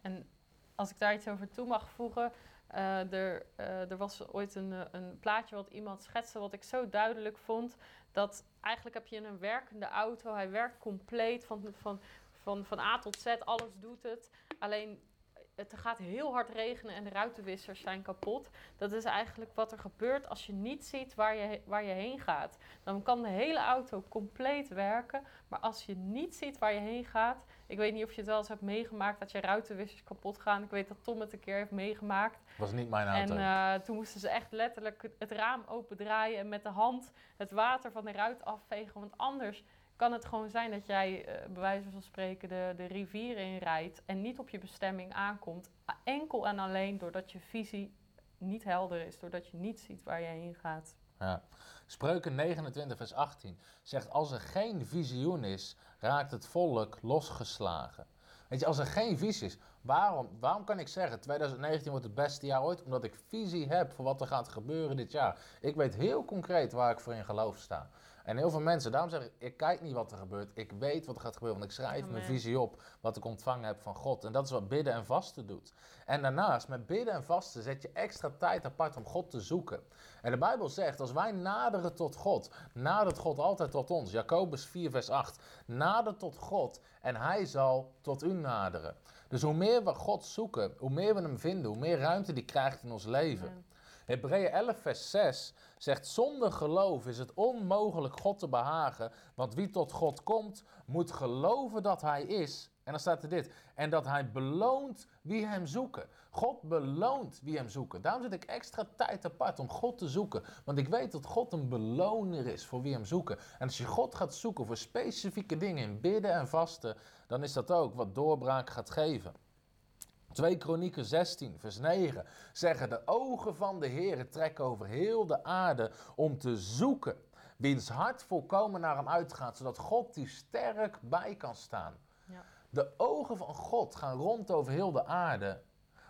En als ik daar iets over toe mag voegen. Eh, er, eh, er was ooit een, eh, een plaatje wat iemand schetste, wat ik zo duidelijk vond. Dat eigenlijk heb je een werkende auto. Hij werkt compleet van, van, van, van A tot Z. Alles doet het. Alleen het gaat heel hard regenen en de ruitenwissers zijn kapot. Dat is eigenlijk wat er gebeurt als je niet ziet waar je, waar je heen gaat. Dan kan de hele auto compleet werken. Maar als je niet ziet waar je heen gaat. Ik weet niet of je het wel eens hebt meegemaakt dat je ruitenwissers kapot gaan. Ik weet dat Tom het een keer heeft meegemaakt. was niet mijn auto. En eh, toen moesten ze echt letterlijk het- raam opendraaien en met de hand het water van de ruit afvegen. Want anders kan het gewoon zijn dat jij, eh bij wijze van spreken, de, de rivier in rijdt en niet op je bestemming aankomt. Enkel en alleen doordat je visie niet helder is, doordat je niet ziet waar je heen gaat. Ja. Spreuken 29, vers 18 zegt: Als er geen visioen is, raakt het volk losgeslagen. Weet je, als er geen visie is, waarom, waarom kan ik zeggen 2019 wordt het beste jaar ooit? Omdat ik visie heb voor wat er gaat gebeuren dit jaar. Ik weet heel concreet waar ik voor in geloof sta. En heel veel mensen, daarom zeg ik, ik kijk niet wat er gebeurt. Ik weet wat er gaat gebeuren, want ik schrijf mijn visie op, wat ik ontvangen heb van God. En dat is wat bidden en vasten doet. En daarnaast, met bidden en vasten, zet je extra tijd apart om God te zoeken. En de Bijbel zegt, als wij naderen tot God, nadert God altijd tot ons. Jacobus 4, vers 8. Nader tot God en hij zal tot u naderen. Dus hoe meer we God zoeken, hoe meer we hem vinden, hoe meer ruimte die krijgt in ons leven. Amen. Hebreeën 11, vers 6 zegt: Zonder geloof is het onmogelijk God te behagen. Want wie tot God komt, moet geloven dat Hij is. En dan staat er dit: En dat Hij beloont wie Hem zoeken. God beloont wie Hem zoeken. Daarom zit ik extra tijd apart om God te zoeken. Want ik weet dat God een beloner is voor wie Hem zoeken. En als je God gaat zoeken voor specifieke dingen in bidden en vasten, dan is dat ook wat doorbraak gaat geven. 2 Kronieken 16, vers 9 zeggen de ogen van de Heer trekken over heel de aarde om te zoeken wiens hart volkomen naar hem uitgaat, zodat God die sterk bij kan staan. Ja. De ogen van God gaan rond over heel de aarde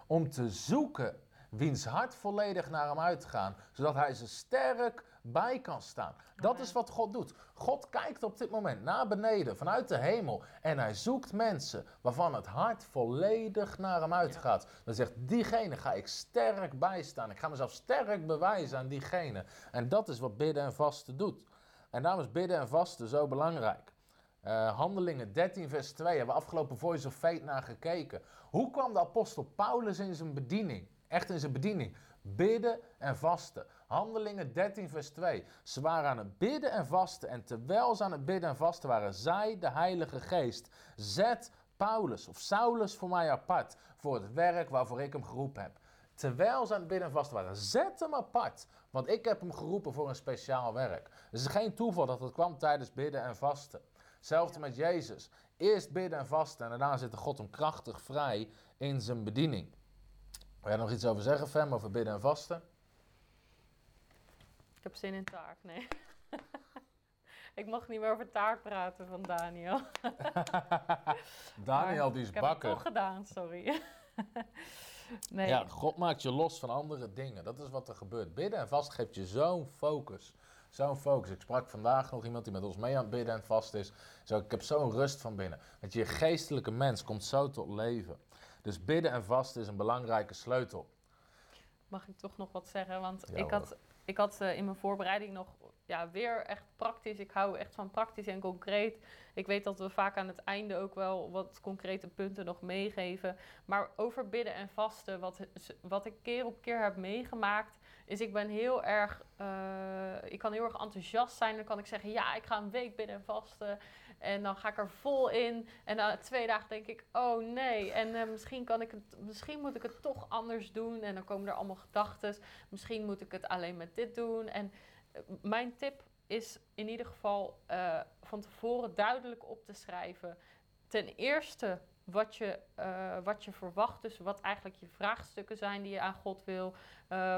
om te zoeken wiens hart volledig naar hem uitgaan, zodat hij ze sterk bij kan staan. Dat is wat God doet. God kijkt op dit moment naar beneden, vanuit de hemel, en hij zoekt mensen waarvan het hart volledig naar hem uitgaat. Dan zegt diegene ga ik sterk bijstaan. Ik ga mezelf sterk bewijzen aan diegene. En dat is wat bidden en vasten doet. En daarom is bidden en vasten zo belangrijk. Eh, Handelingen 13, vers 2 hebben we afgelopen Voice of Fate naar gekeken. Hoe kwam de apostel Paulus in zijn bediening? Echt in zijn bediening. Bidden en vasten. Handelingen 13, vers 2. Ze waren aan het bidden en vasten. En terwijl ze aan het bidden en vasten waren, zei de Heilige Geest: Zet Paulus of Saulus voor mij apart. Voor het werk waarvoor ik hem geroepen heb. Terwijl ze aan het bidden en vasten waren, zet hem apart. Want ik heb hem geroepen voor een speciaal werk. Het is geen toeval dat het kwam tijdens bidden en vasten. Hetzelfde met Jezus. Eerst bidden en vasten en daarna zette God hem krachtig vrij in zijn bediening. Wil jij nog iets over zeggen, Fem, over bidden en vasten? Ik heb zin in taart, nee. ik mag niet meer over taart praten van Daniel. Daniel, Maar die is Ik heb het bakker. toch gedaan, sorry. nee, Ja, God maakt je los van andere dingen. Dat is wat er gebeurt. Bidden en vasten geeft je zo'n focus. Zo'n focus. Ik sprak vandaag nog iemand die met ons mee aan het bidden en vast is. Zo, ik heb zo'n rust van binnen. Dat je geestelijke mens komt zo tot leven. Dus bidden en vasten is een belangrijke sleutel. mag ik toch nog wat zeggen? Want Ja, ik had, ik had eh, in mijn voorbereiding nog ja, weer echt praktisch. Ik hou echt van praktisch en concreet. Ik weet dat we vaak aan het einde ook wel wat concrete punten nog meegeven. Maar over bidden en vasten, wat, wat ik keer op keer heb meegemaakt, is ik ben heel erg, eh, ik kan heel erg enthousiast zijn. Dan kan ik zeggen, ja, ik ga een week bidden en vasten. En dan ga ik er vol in. En na twee dagen denk ik, oh nee. En eh, misschien, kan ik het, misschien moet ik het toch anders doen. En dan komen er allemaal gedachten. Misschien moet ik het alleen met dit doen. En eh, mijn tip is in ieder geval eh, van tevoren duidelijk op te schrijven. Ten eerste wat je, wat je verwacht. Dus wat eigenlijk je vraagstukken zijn die je aan God wil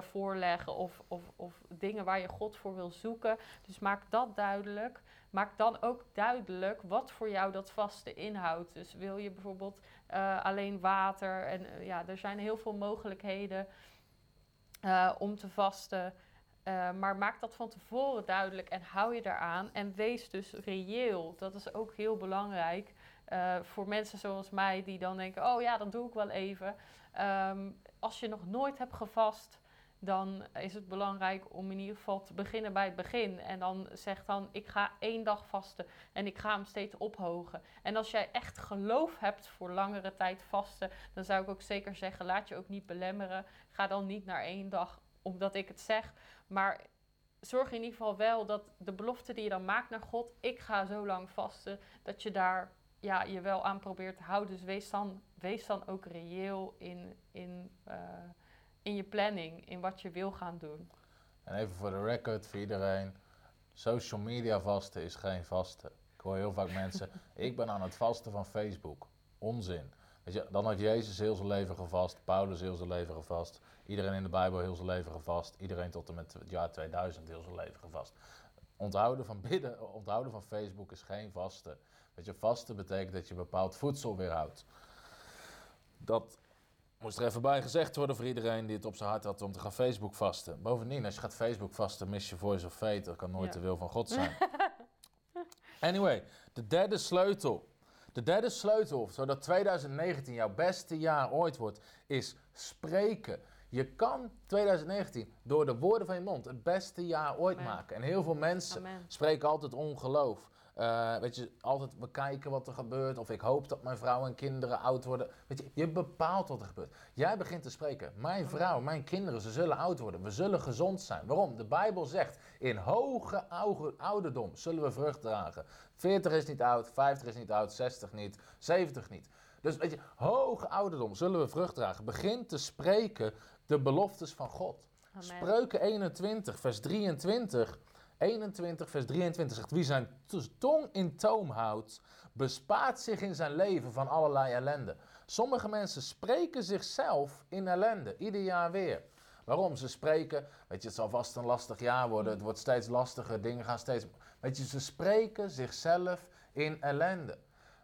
voorleggen. Of, of, of dingen waar je God voor wil zoeken. Dus maak dat duidelijk. Maak dan ook duidelijk wat voor jou dat vaste inhoudt. Dus wil je bijvoorbeeld eh, alleen water. En eh, ja, er zijn heel veel mogelijkheden eh, om te vasten. Maar maak dat van tevoren duidelijk en hou je daaraan. En wees dus reëel. Dat is ook heel belangrijk. voor mensen zoals mij die dan denken: oh ja, dat doe ik wel even. Ehm, als je nog nooit hebt gevast, dan is het belangrijk om in ieder geval te beginnen bij het begin. En dan zeg dan: ik ga één dag vasten en ik ga hem steeds ophogen. En als jij echt geloof hebt voor langere tijd vasten, dan zou ik ook zeker zeggen: laat je ook niet belemmeren. Ga dan niet naar één dag omdat ik het zeg. Maar zorg in ieder geval wel dat de belofte die je dan maakt naar God, ik ga zo lang vasten, dat je daar ja, je wel aan probeert te houden. Dus wees dan, wees dan ook reëel in, in, eh, in je planning, in wat je wil gaan doen. En even voor de record, voor iedereen. Social media vasten is geen vasten. Ik hoor heel vaak mensen, ik ben aan het vasten van Facebook. Onzin. Weet je, dan had Jezus heel zijn leven gevast, Paulus heel zijn leven gevast, iedereen in de Bijbel heel zijn leven gevast, iedereen tot en met het jaar 2000 heel zijn leven gevast. Onthouden van bidden, onthouden van Facebook is geen vasten. Weet je, vasten betekent dat je bepaald voedsel weerhoudt. Dat moest er even bij gezegd worden voor iedereen die het op zijn hart had om te gaan Facebook vasten. Bovendien, als je gaat Facebook vasten, mis je voice of fate. Dat kan nooit Ja. de wil van God zijn. Anyway, de derde sleutel. De derde sleutel, zodat 2019 jouw beste jaar ooit wordt, is spreken. Je kan 2019 door de woorden van je mond het beste jaar ooit Amen. maken. En heel veel mensen Amen. spreken altijd ongeloof. Eh, weet je, altijd bekijken wat er gebeurt. Of ik hoop dat mijn vrouw en kinderen oud worden. Weet je, je bepaalt wat er gebeurt. Jij begint te spreken. Mijn vrouw, mijn kinderen, ze zullen oud worden. We zullen gezond zijn. Waarom? De Bijbel zegt, in hoge oude- ouderdom zullen we vrucht dragen. 40 is niet oud, 50 is niet oud, 60 niet, 70 niet. Dus weet je, hoge ouderdom zullen we vrucht dragen. Begin te spreken de beloftes van God. Amen. Spreuken 21, vers 23. 21, vers 23 zegt: Wie zijn tong in toom houdt, bespaart zich in zijn leven van allerlei ellende. Sommige mensen spreken zichzelf in ellende, ieder jaar weer. Waarom? Ze spreken, weet je, het zal vast een lastig jaar worden, het wordt steeds lastiger, dingen gaan steeds. Weet je, ze spreken zichzelf in ellende.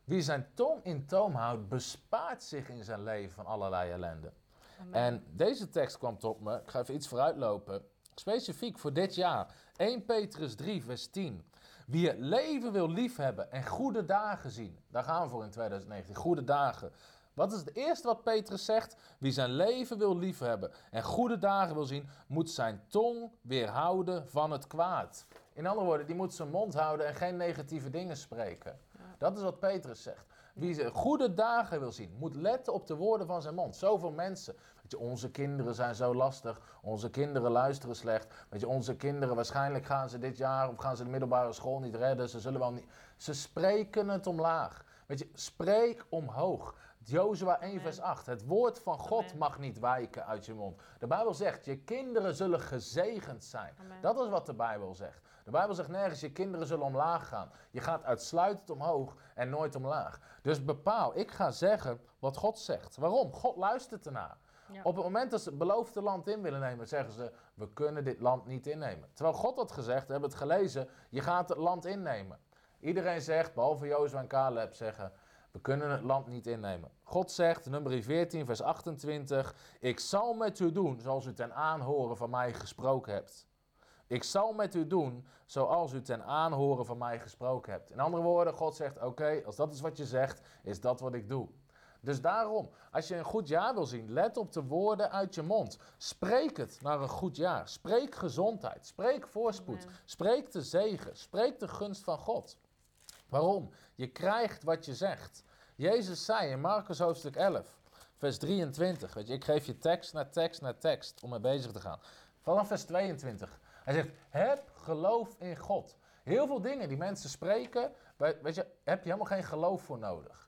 Wie zijn tong in toom houdt, bespaart zich in zijn leven van allerlei ellende. Amen. En deze tekst kwam tot me. Ik ga even iets vooruitlopen. Specifiek voor dit jaar. 1 Petrus 3, vers 10. Wie het leven wil liefhebben en goede dagen zien. Daar gaan we voor in 2019. Goede dagen. Wat is het eerste wat Petrus zegt? Wie zijn leven wil liefhebben en goede dagen wil zien, moet zijn tong weerhouden van het kwaad. In andere woorden, die moet zijn mond houden en geen negatieve dingen spreken. Dat is wat Petrus zegt. Wie ze goede dagen wil zien, moet letten op de woorden van zijn mond. Zoveel mensen. Weet je, onze kinderen zijn zo lastig. Onze kinderen luisteren slecht. Weet je, onze kinderen, waarschijnlijk gaan ze dit jaar of gaan ze de middelbare school niet redden. Ze zullen wel niet. Ze spreken het omlaag. Weet je, spreek omhoog. Jozua 1 Amen. vers 8. Het woord van God Amen. mag niet wijken uit je mond. De Bijbel zegt, je kinderen zullen gezegend zijn. Amen. Dat is wat de Bijbel zegt. De Bijbel zegt nergens, je kinderen zullen omlaag gaan. Je gaat uitsluitend omhoog en nooit omlaag. Dus bepaal, ik ga zeggen wat God zegt. Waarom? God luistert ernaar. Op het moment dat ze het beloofde land in willen nemen, zeggen ze, we kunnen dit land niet innemen. Terwijl God had gezegd, we hebben het gelezen, je gaat het land innemen. Iedereen zegt, behalve Jozef en Caleb, zeggen, we kunnen het land niet innemen. God zegt, nummer 14, vers 28, ik zal met u doen zoals u ten aanhoren van mij gesproken hebt. Ik zal met u doen zoals u ten aanhoren van mij gesproken hebt. In andere woorden, God zegt, oké, als dat is wat je zegt, is dat wat ik doe. Dus daarom, als je een goed jaar wil zien, let op de woorden uit je mond. Spreek het naar een goed jaar. Spreek gezondheid. Spreek voorspoed. Amen. Spreek de zegen. Spreek de gunst van God. Waarom? Je krijgt wat je zegt. Jezus zei in Marcus hoofdstuk 11, vers 23. Weet je, ik geef je tekst na tekst na tekst om mee bezig te gaan. Vanaf vers 22. Hij zegt, heb geloof in God. Heel veel dingen die mensen spreken, weet weet je, heb je helemaal geen geloof voor nodig.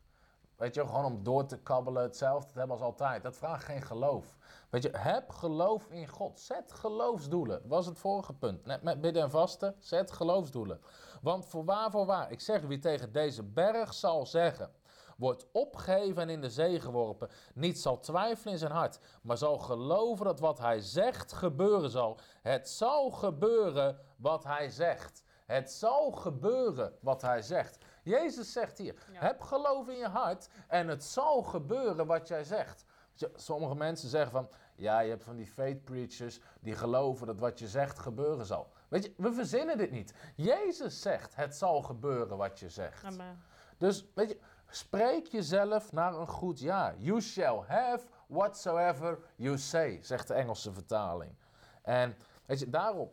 Weet je, gewoon om door te kabbelen, hetzelfde te hebben als altijd. Dat vraagt geen geloof. Weet je, heb geloof in God. Zet geloofsdoelen. Dat was het vorige punt. Met bidden en vasten, zet geloofsdoelen. Want voorwaar, voorwaar, ik zeg wie tegen deze berg zal zeggen... Wordt opgeheven en in de zee geworpen. Niet zal twijfelen in zijn hart, maar zal geloven dat wat hij zegt gebeuren zal. Het zal gebeuren wat hij zegt. Het zal gebeuren wat hij zegt. Jezus zegt hier: Ja. heb geloof in je hart en het zal gebeuren wat jij zegt. Sommige mensen zeggen van, ja, je hebt van die faith preachers die geloven dat wat je zegt gebeuren zal. Weet je, we verzinnen dit niet. Jezus zegt, het zal gebeuren wat je zegt. Amen. Dus, weet je, spreek jezelf naar een goed jaar. You shall have whatsoever you say, zegt de Engelse vertaling. En, weet je, daarom,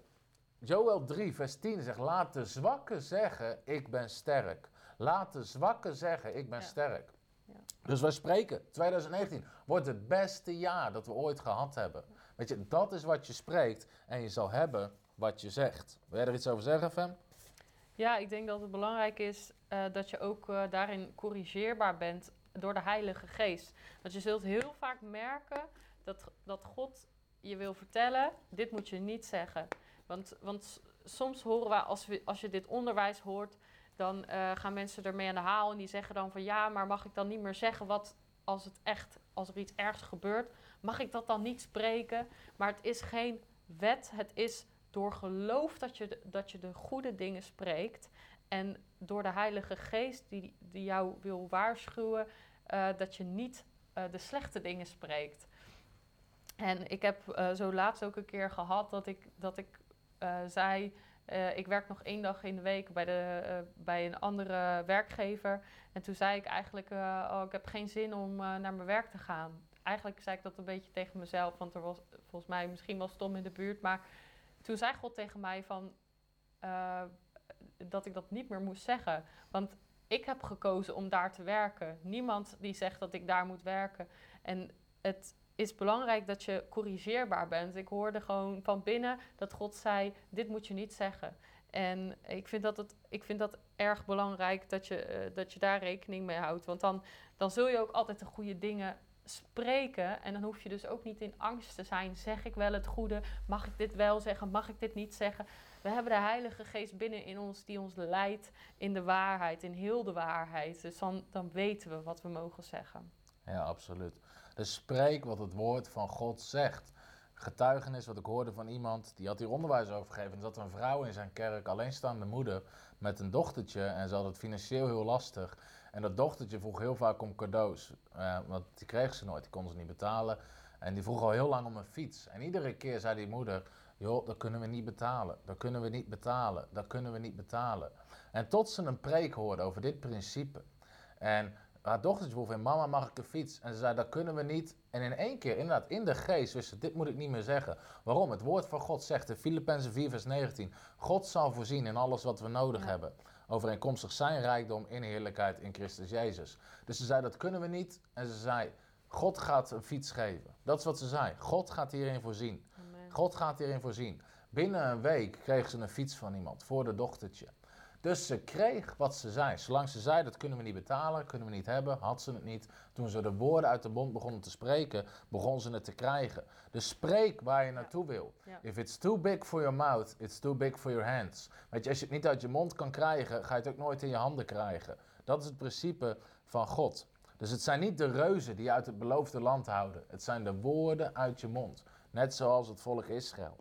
Joel 3, vers 10 zegt, laat de zwakke zeggen, ik ben sterk. Laat de zwakke zeggen, ik ben Ja. sterk. Ja. Dus wij spreken, 2019 wordt het beste jaar dat we ooit gehad hebben. Weet je, dat is wat je spreekt en je zal hebben wat je zegt. Wil jij er iets over zeggen, Fem? Ja, ik denk dat het belangrijk is eh, dat je ook eh, daarin corrigeerbaar bent door de Heilige Geest. Want je zult heel vaak merken dat, dat God je wil vertellen, dit moet je niet zeggen. Want, want soms horen we als, we, als je dit onderwijs hoort, dan eh, gaan mensen ermee aan de haal en die zeggen dan van ja, maar mag ik dan niet meer zeggen wat als het echt, als er iets ergs gebeurt, mag ik dat dan niet spreken? Maar het is geen wet, het is door geloof dat je dat je de goede dingen spreekt. En door de Heilige Geest die, die jou wil waarschuwen, eh, dat je niet eh, de slechte dingen spreekt. En ik heb zo laatst ook een keer gehad dat ik, dat ik zei, Eh, ik werk nog één dag in de week bij, de, eh, bij een andere werkgever. En toen zei ik eigenlijk, eh, oh, ik heb geen zin om naar mijn werk te gaan. Eigenlijk zei ik dat een beetje tegen mezelf, want er was volgens mij misschien wel stom in de buurt. Maar toen zei God tegen mij van, dat ik dat niet meer moest zeggen. Want ik heb gekozen om daar te werken. Niemand die zegt dat ik daar moet werken. En het is belangrijk dat je corrigeerbaar bent. Ik hoorde gewoon van binnen dat God zei: Dit moet je niet zeggen. En ik vind dat, het, ik vind dat erg belangrijk dat je, eh, dat je daar rekening mee houdt. Want dan, dan zul je ook altijd de goede dingen spreken. En dan hoef je dus ook niet in angst te zijn. Zeg ik wel het goede? Mag ik dit wel zeggen? Mag ik dit niet zeggen? We hebben de Heilige Geest binnen in ons die ons leidt in de waarheid, in heel de waarheid. Dus dan, dan weten we wat we mogen zeggen. Ja, absoluut. Dus spreek wat het woord van God zegt. Getuigenis wat ik hoorde van iemand, die had hier onderwijs over gegeven. Er een vrouw in zijn kerk, alleenstaande moeder, met een dochtertje. En ze had het financieel heel lastig. En dat dochtertje vroeg heel vaak om cadeaus. eh, want die kreeg ze nooit, die kon ze niet betalen. En die vroeg al heel lang om een fiets. En iedere keer zei die moeder, joh, dat kunnen we niet betalen. Dat kunnen we niet betalen. Dat kunnen we niet betalen. En tot ze een preek hoorde over dit principe. En haar dochtertje vroeg weer, mama mag ik een fiets? En ze zei, dat kunnen we niet. En in één keer, inderdaad, in de geest wist ze, dit moet ik niet meer zeggen. Waarom? Het woord van God zegt in Filippenzen 4 vers 19, God zal voorzien in alles wat we nodig Ja. hebben. Overeenkomstig zijn rijkdom in heerlijkheid in Christus Jezus. Dus ze zei, dat kunnen we niet. En ze zei, God gaat een fiets geven. Dat is wat ze zei. God gaat hierin voorzien. Amen. God gaat hierin voorzien. Binnen een week kreeg ze een fiets van iemand voor de dochtertje. Dus ze kreeg wat ze zei. Zolang ze zei dat kunnen we niet betalen, kunnen we niet hebben, had ze het niet. Toen ze de woorden uit de mond begonnen te spreken, begon ze het te krijgen. Dus spreek waar je naartoe wil. Ja. If it's too big for your mouth, it's too big for your hands. Weet je, als je het niet uit je mond kan krijgen, ga je het ook nooit in je handen krijgen. Dat is het principe van God. Dus het zijn niet de reuzen die je uit het beloofde land houden. Het zijn de woorden uit je mond. Net zoals het volk Israël.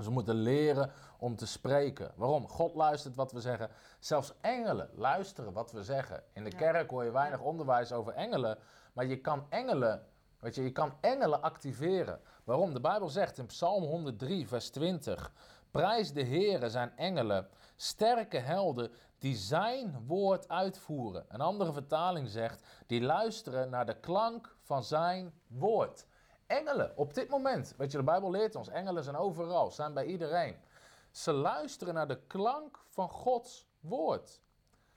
Dus we moeten leren om te spreken. Waarom? God luistert wat we zeggen. Zelfs engelen luisteren wat we zeggen. In de Ja. kerk hoor je weinig onderwijs over engelen. Maar je kan engelen, weet je, je kan engelen activeren. Waarom? De Bijbel zegt in Psalm 103, vers 20. Prijs de Heere zijn engelen, sterke helden die zijn woord uitvoeren. Een andere vertaling zegt, die luisteren naar de klank van zijn woord. Engelen, op dit moment, weet je, de Bijbel leert ons, engelen zijn overal, zijn bij iedereen. Ze luisteren naar de klank van Gods woord.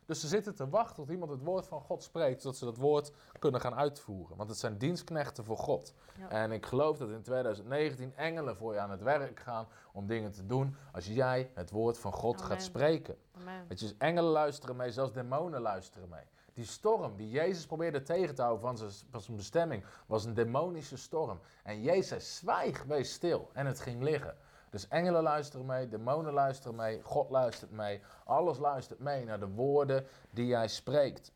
Dus ze zitten te wachten tot iemand het woord van God spreekt, zodat ze dat woord kunnen gaan uitvoeren. Want het zijn dienstknechten voor God. Ja. En ik geloof dat in 2019 engelen voor je aan het werk gaan om dingen te doen als jij het woord van God Amen. gaat spreken. Amen. Weet je, dus engelen luisteren mee, zelfs demonen luisteren mee. Die storm die Jezus probeerde tegen te houden van zijn, van zijn bestemming, was een demonische storm. En Jezus zwijg, wees stil. En het ging liggen. Dus engelen luisteren mee, demonen luisteren mee, God luistert mee. Alles luistert mee naar de woorden die jij spreekt.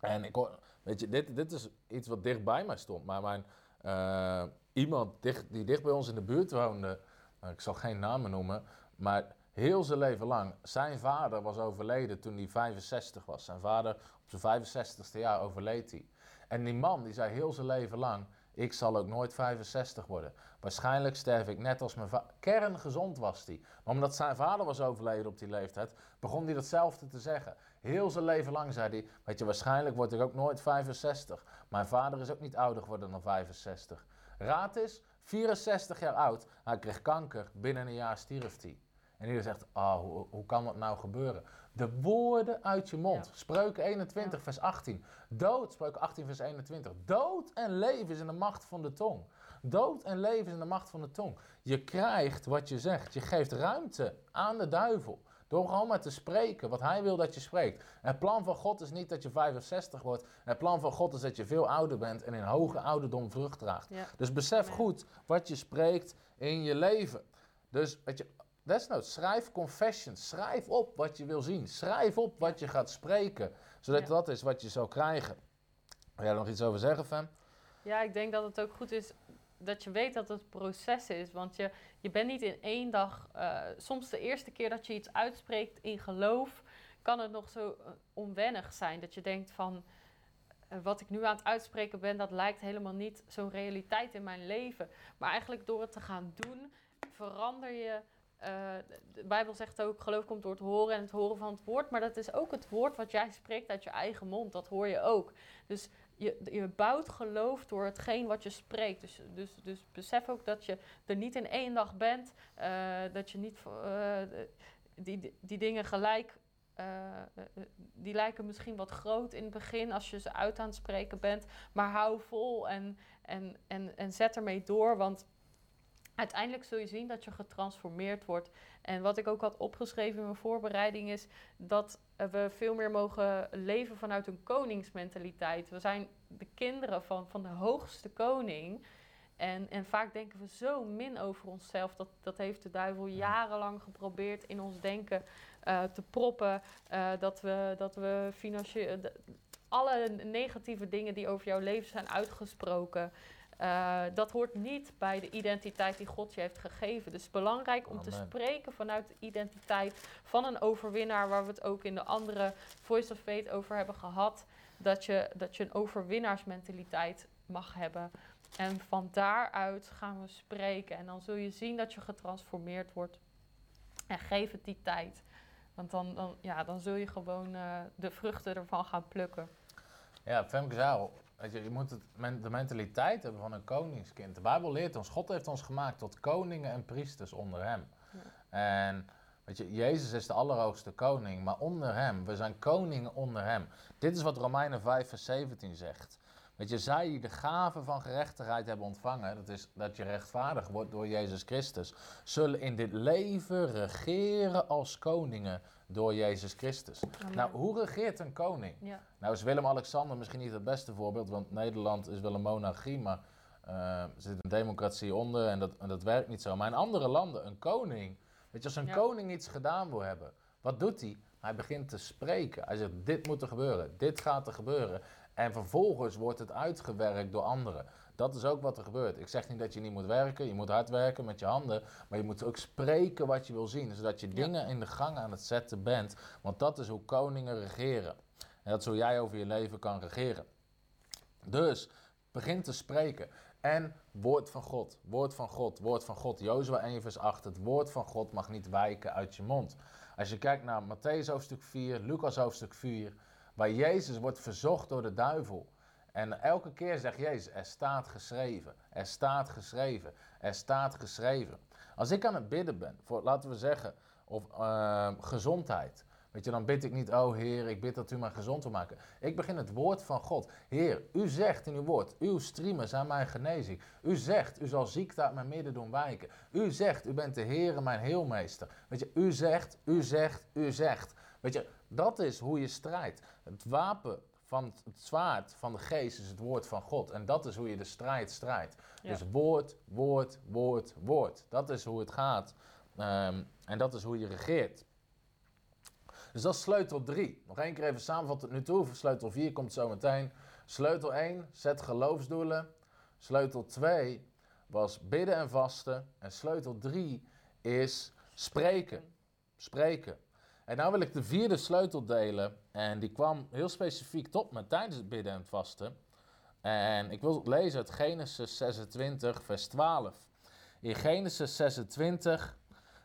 En ik hoor, weet je, dit, dit is iets wat dicht bij mij stond. Maar mijn, eh, iemand dicht, die dicht bij ons in de buurt woonde, nou, ik zal geen namen noemen, maar heel zijn leven lang, zijn vader was overleden toen hij 65 was. Zijn vader op zijn 65ste jaar overleed hij. En die man die zei heel zijn leven lang, ik zal ook nooit 65 worden. Waarschijnlijk sterf ik net als mijn vader. Kerngezond was hij. Maar omdat zijn vader was overleden op die leeftijd, begon hij datzelfde te zeggen. Heel zijn leven lang zei hij, weet je, waarschijnlijk word ik ook nooit 65. Mijn vader is ook niet ouder geworden dan 65. Raad is, 64 jaar oud, hij kreeg kanker, binnen een jaar stierf hij. En iedereen zegt, ah, hoe, hoe kan dat nou gebeuren? De woorden uit je mond. Ja. Spreuken 21, Ja. vers 18. Dood, spreuken 18, vers 21. Dood en leven is in de macht van de tong. Dood en leven is in de macht van de tong. Je krijgt wat je zegt. Je geeft ruimte aan de duivel. Door gewoon maar te spreken wat hij wil dat je spreekt. Het plan van God is niet dat je 65 wordt. Het plan van God is dat je veel ouder bent en in hoge ouderdom vrucht draagt. Ja. Dus besef goed wat je spreekt in je leven. Dus weet je, desnoods, schrijf confessions. Schrijf op wat je wil zien. Schrijf op wat je gaat spreken. Zodat Ja. dat is wat je zal krijgen. Wil jij er nog iets over zeggen, Fem? Ja, ik denk dat het ook goed is dat je weet dat het proces is. Want je, je bent niet in één dag. eh, soms de eerste keer dat je iets uitspreekt in geloof, kan het nog zo eh, onwennig zijn. Dat je denkt van. eh, wat ik nu aan het uitspreken ben, dat lijkt helemaal niet zo'n realiteit in mijn leven. Maar eigenlijk door het te gaan doen, verander je de Bijbel zegt ook, geloof komt door het horen en het horen van het woord. Maar dat is ook het woord wat jij spreekt uit je eigen mond. Dat hoor je ook. Dus je, je bouwt geloof door hetgeen wat je spreekt. Dus, dus, dus besef ook dat je er niet in één dag bent. eh, dat je niet eh, die, die dingen gelijk. eh, eh, die lijken misschien wat groot in het begin als je ze uit aan het spreken bent. Maar hou vol en, en, en, en zet ermee door. Want uiteindelijk zul je zien dat je getransformeerd wordt. En wat ik ook had opgeschreven in mijn voorbereiding is dat we veel meer mogen leven vanuit een koningsmentaliteit. We zijn de kinderen van, van de hoogste koning. En, en vaak denken we zo min over onszelf. Dat, dat heeft de duivel jarenlang geprobeerd in ons denken eh, te proppen. eh, dat we, dat we financieel. alle negatieve dingen die over jouw leven zijn uitgesproken. Eh, dat hoort niet bij de identiteit die God je heeft gegeven. Dus het is belangrijk om te spreken vanuit de identiteit van een overwinnaar, waar we het ook in de andere Voice of Faith over hebben gehad. Dat je, dat je een overwinnaarsmentaliteit mag hebben. En van daaruit gaan we spreken. En dan zul je zien dat je getransformeerd wordt. En geef het die tijd. Want dan, dan, ja, dan zul je gewoon eh, de vruchten ervan gaan plukken. Ja, Femke zei al, weet je, je moet het, men- de mentaliteit hebben van een koningskind. De Bijbel leert ons, God heeft ons gemaakt tot koningen en priesters onder hem. En weet je, Jezus is de allerhoogste koning, maar onder hem, we zijn koningen onder hem. Dit is wat Romeinen 5 vers 17 zegt. Weet je, zij die de gave van gerechtigheid hebben ontvangen, dat is dat je rechtvaardig wordt door Jezus Christus, zullen in dit leven regeren als koningen door Jezus Christus. Amen. Nou, hoe regeert een koning? Ja, Nou is Willem-Alexander misschien niet het beste voorbeeld, want Nederland is wel een monarchie, maar eh, er zit een democratie onder en dat, en dat werkt niet zo. Maar in andere landen, een koning, weet je, als een Ja. koning iets gedaan wil hebben, wat doet hij? Hij begint te spreken. Hij zegt, dit moet er gebeuren, dit gaat er gebeuren. En vervolgens wordt het uitgewerkt door anderen. Dat is ook wat er gebeurt. Ik zeg niet dat je niet moet werken, je moet hard werken met je handen, maar je moet ook spreken wat je wil zien, zodat je dingen in de gang aan het zetten bent. Want dat is hoe koningen regeren. En dat is hoe jij over je leven kan regeren. Dus begin te spreken. En woord van God, woord van God, woord van God. Jozua 1 vers 8, het woord van God mag niet wijken uit je mond. Als je kijkt naar Matthäus hoofdstuk 4, Lucas hoofdstuk 4, waar Jezus wordt verzocht door de duivel. En elke keer zegt Jezus, er staat geschreven, er staat geschreven, er staat geschreven. Als ik aan het bidden ben, voor, laten we zeggen, of ehm, gezondheid. Weet je, dan bid ik niet, oh Heer, ik bid dat u mij gezond wil maken. Ik begin het woord van God. Heer, u zegt in uw woord, uw streamen zijn mijn genezing. U zegt, u zal ziekte uit mijn midden doen wijken. U zegt, u bent de Heer, mijn heelmeester. Weet je, u zegt, u zegt, u zegt. Weet je, dat is hoe je strijdt. Het wapen van het, zwaard van de geest is het woord van God. En dat is hoe je de strijd strijdt. Ja. Dus woord, woord, woord, woord. Dat is hoe het gaat. Ehm, en dat is hoe je regeert. Dus dat is sleutel 3. Nog één keer even samenvatten tot nu toe. Sleutel 4 komt zo meteen. Sleutel 1, zet geloofsdoelen. Sleutel 2 was bidden en vasten. En sleutel 3 is spreken. Spreken. En nou wil ik de vierde sleutel delen. En die kwam heel specifiek tot me tijdens het bidden en vasten. En ik wil lezen uit Genesis 26, vers 12. In Genesis 26,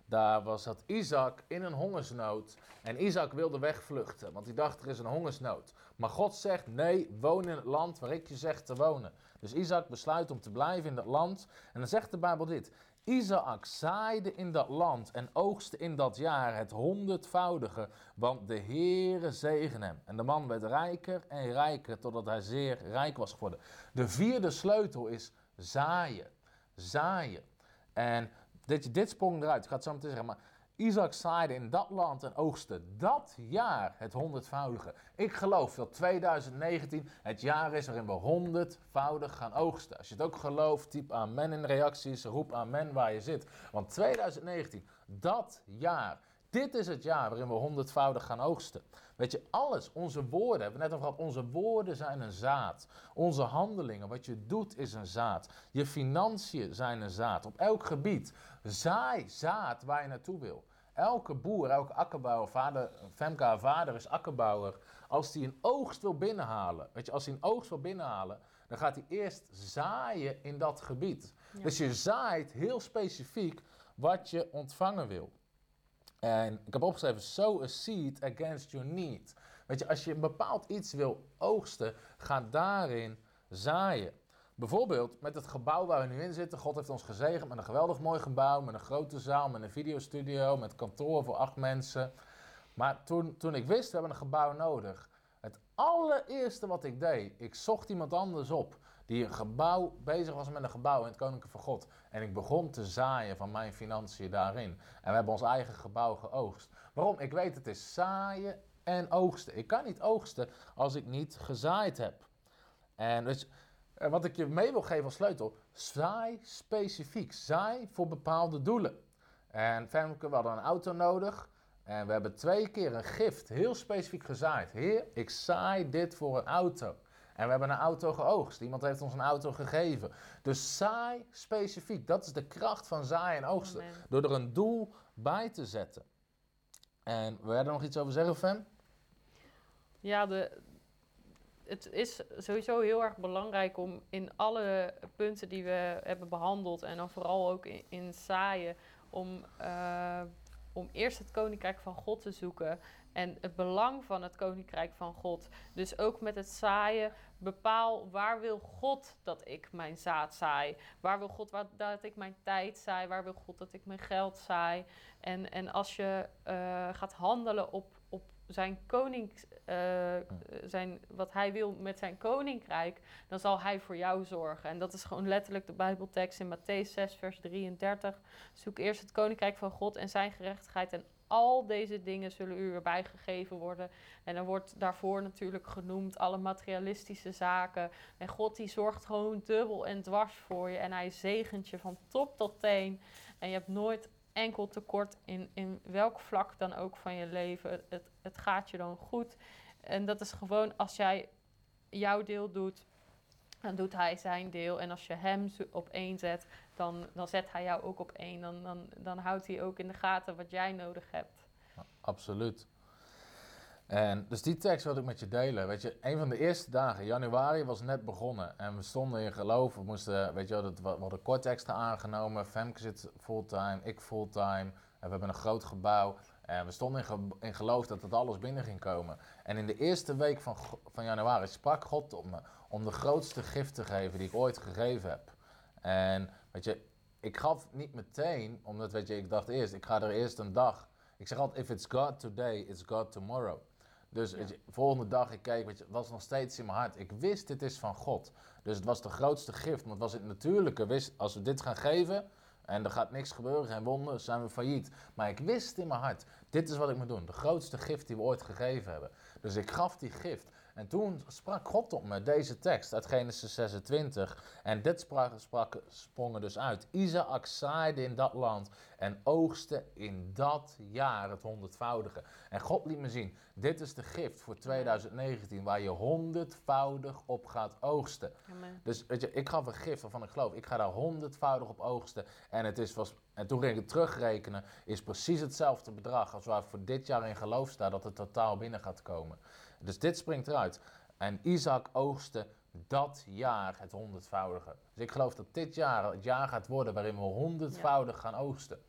daar was dat Isaac in een hongersnood. En Isaac wilde wegvluchten, want hij dacht er is een hongersnood. Maar God zegt, nee, woon in het land waar ik je zeg te wonen. Dus Isaac besluit om te blijven in dat land. En dan zegt de Bijbel dit. Isaac zaaide in dat land en oogste in dat jaar het honderdvoudige, want de Heere zegen hem. En de man werd rijker en rijker totdat hij zeer rijk was geworden. De vierde sleutel is zaaien. Zaaien. En dit, dit sprong eruit, ik ga het zo meteen zeggen, maar Isaac zaaide in dat land en oogste dat jaar het honderdvoudige. Ik geloof dat 2019 het jaar is waarin we honderdvoudig gaan oogsten. Als je het ook gelooft, typ amen in reacties, roep amen waar je zit. Want 2019, dat jaar, dit is het jaar waarin we honderdvoudig gaan oogsten. Weet je, alles, onze woorden, hebben we net over gehad, onze woorden zijn een zaad. Onze handelingen, wat je doet, is een zaad. Je financiën zijn een zaad. Op elk gebied, zaai zaad waar je naartoe wil. Elke boer, elke akkerbouwer, vader, Femke haar vader is akkerbouwer. Als hij een oogst wil binnenhalen, weet je, als hij een oogst wil binnenhalen, dan gaat hij eerst zaaien in dat gebied. Ja. Dus je zaait heel specifiek wat je ontvangen wil. En ik heb opgeschreven, sow a seed against your need. Weet je, als je een bepaald iets wil oogsten, ga daarin zaaien. Bijvoorbeeld met het gebouw waar we nu in zitten. God heeft ons gezegend met een geweldig mooi gebouw, met een grote zaal, met een videostudio, met kantoor voor acht mensen. Maar toen, toen ik wist, we hebben een gebouw nodig. Het allereerste wat ik deed, ik zocht iemand anders op die een gebouw bezig was met een gebouw in het Koninkrijk van God. En ik begon te zaaien van mijn financiën daarin. En we hebben ons eigen gebouw geoogst. Waarom? Ik weet het is zaaien en oogsten. Ik kan niet oogsten als ik niet gezaaid heb. En dus, wat ik je mee wil geven als sleutel, zaai specifiek. Zaai voor bepaalde doelen. En Femke, we hadden een auto nodig. En we hebben twee keer een gift heel specifiek gezaaid. Heer, ik zaai dit voor een auto. En we hebben een auto geoogst. Iemand heeft ons een auto gegeven. Dus zaai specifiek. Dat is de kracht van zaaien en oogsten. Amen. Door er een doel bij te zetten. En wil jij er nog iets over zeggen, Fem? Ja, de, het is sowieso heel erg belangrijk om in alle punten die we hebben behandeld, en dan vooral ook in, in zaaien, om, eh, om eerst het koninkrijk van God te zoeken en het belang van het koninkrijk van God. Dus ook met het zaaien, bepaal waar wil God dat ik mijn zaad zaai? Waar wil God wat, dat ik mijn tijd zaai? Waar wil God dat ik mijn geld zaai? En, en als je eh, gaat handelen op, op zijn koning, eh, zijn, wat hij wil met zijn koninkrijk, dan zal hij voor jou zorgen. En dat is gewoon letterlijk de Bijbeltekst in Matthäus 6, vers 33. Zoek eerst het koninkrijk van God en zijn gerechtigheid en al deze dingen zullen u erbij gegeven worden. En dan wordt daarvoor natuurlijk genoemd alle materialistische zaken. En God die zorgt gewoon dubbel en dwars voor je. En hij zegent je van top tot teen. En je hebt nooit enkel tekort in, in welk vlak dan ook van je leven. Het, het, gaat je dan goed. En dat is gewoon als jij jouw deel doet, dan doet hij zijn deel. En als je hem op één zet, dan, dan zet hij jou ook op één. Dan, dan, dan houdt hij ook in de gaten wat jij nodig hebt. Absoluut. En dus die tekst wil ik met je delen. Weet je, een van de eerste dagen, januari, was net begonnen. En we stonden in geloof. We moesten, weet je dat, we hadden kort extra aangenomen. Femke zit fulltime, ik fulltime. En we hebben een groot gebouw. En we stonden in, ge- in geloof dat het alles binnen ging komen. En in de eerste week van, van januari sprak God tot me om de grootste gift te geven die ik ooit gegeven heb. En weet je, ik gaf niet meteen, omdat weet je, ik dacht eerst, ik ga er eerst een dag. Ik zeg altijd, if it's God today, it's God tomorrow. Dus weet je, volgende dag, ik keek, weet je, het was nog steeds in mijn hart. Ik wist, dit is van God. Dus het was de grootste gift, want het was het natuurlijke. Wist, als we dit gaan geven en er gaat niks gebeuren, geen wonder, zijn we failliet. Maar ik wist in mijn hart, dit is wat ik moet doen. De grootste gift die we ooit gegeven hebben. Dus ik gaf die gift. En toen sprak God op me deze tekst uit Genesis 26. En dit sprak, sprak, sprong er dus uit. Isaac zaaide in dat land en oogste in dat jaar het honderdvoudige. En God liet me zien, dit is de gift voor 2019 waar je honderdvoudig op gaat oogsten. Amen. Dus weet je, ik gaf een gift waarvan ik geloof, ik ga daar honderdvoudig op oogsten. En, het is, was, en toen ging ik het terugrekenen, is precies hetzelfde bedrag als waar voor dit jaar in geloof staat dat het totaal binnen gaat komen. Dus dit springt eruit. En Isaac oogste dat jaar het honderdvoudige. Dus ik geloof dat dit jaar het jaar gaat worden waarin we honderdvoudig gaan oogsten.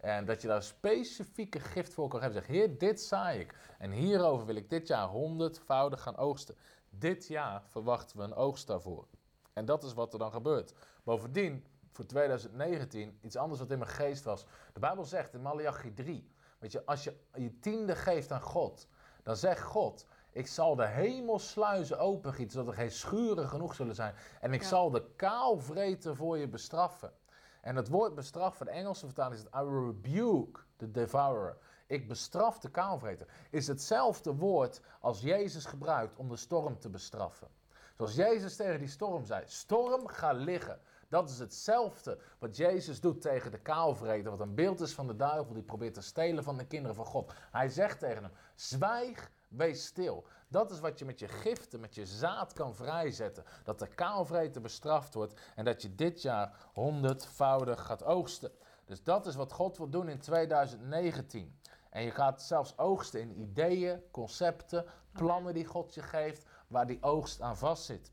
En dat je daar specifieke gift voor kan geven. Zeg, Heer, dit zaai ik. En hierover wil ik dit jaar honderdvoudig gaan oogsten. Dit jaar verwachten we een oogst daarvoor. En dat is wat er dan gebeurt. Bovendien, voor 2019, iets anders wat in mijn geest was. De Bijbel zegt in Malachi 3, weet je, als je je tiende geeft aan God, dan zegt God, ik zal de hemelsluizen opengieten, zodat er geen schuren genoeg zullen zijn. En ik Ja. zal de kaalvreten voor je bestraffen. En het woord bestraffen, de Engelse vertaling is het I rebuke the devourer. Ik bestraf de kaalvreter. Is hetzelfde woord als Jezus gebruikt om de storm te bestraffen. Zoals Jezus tegen die storm zei: Storm, ga liggen. Dat is hetzelfde wat Jezus doet tegen de kaalvreter, wat een beeld is van de duivel die probeert te stelen van de kinderen van God. Hij zegt tegen hem: Zwijg, wees stil. Dat is wat je met je giften, met je zaad kan vrijzetten. Dat de kaalvreter bestraft wordt en dat je dit jaar honderdvoudig gaat oogsten. Dus dat is wat God wil doen in 2019. En je gaat zelfs oogsten in ideeën, concepten, plannen die God je geeft, waar die oogst aan vastzit.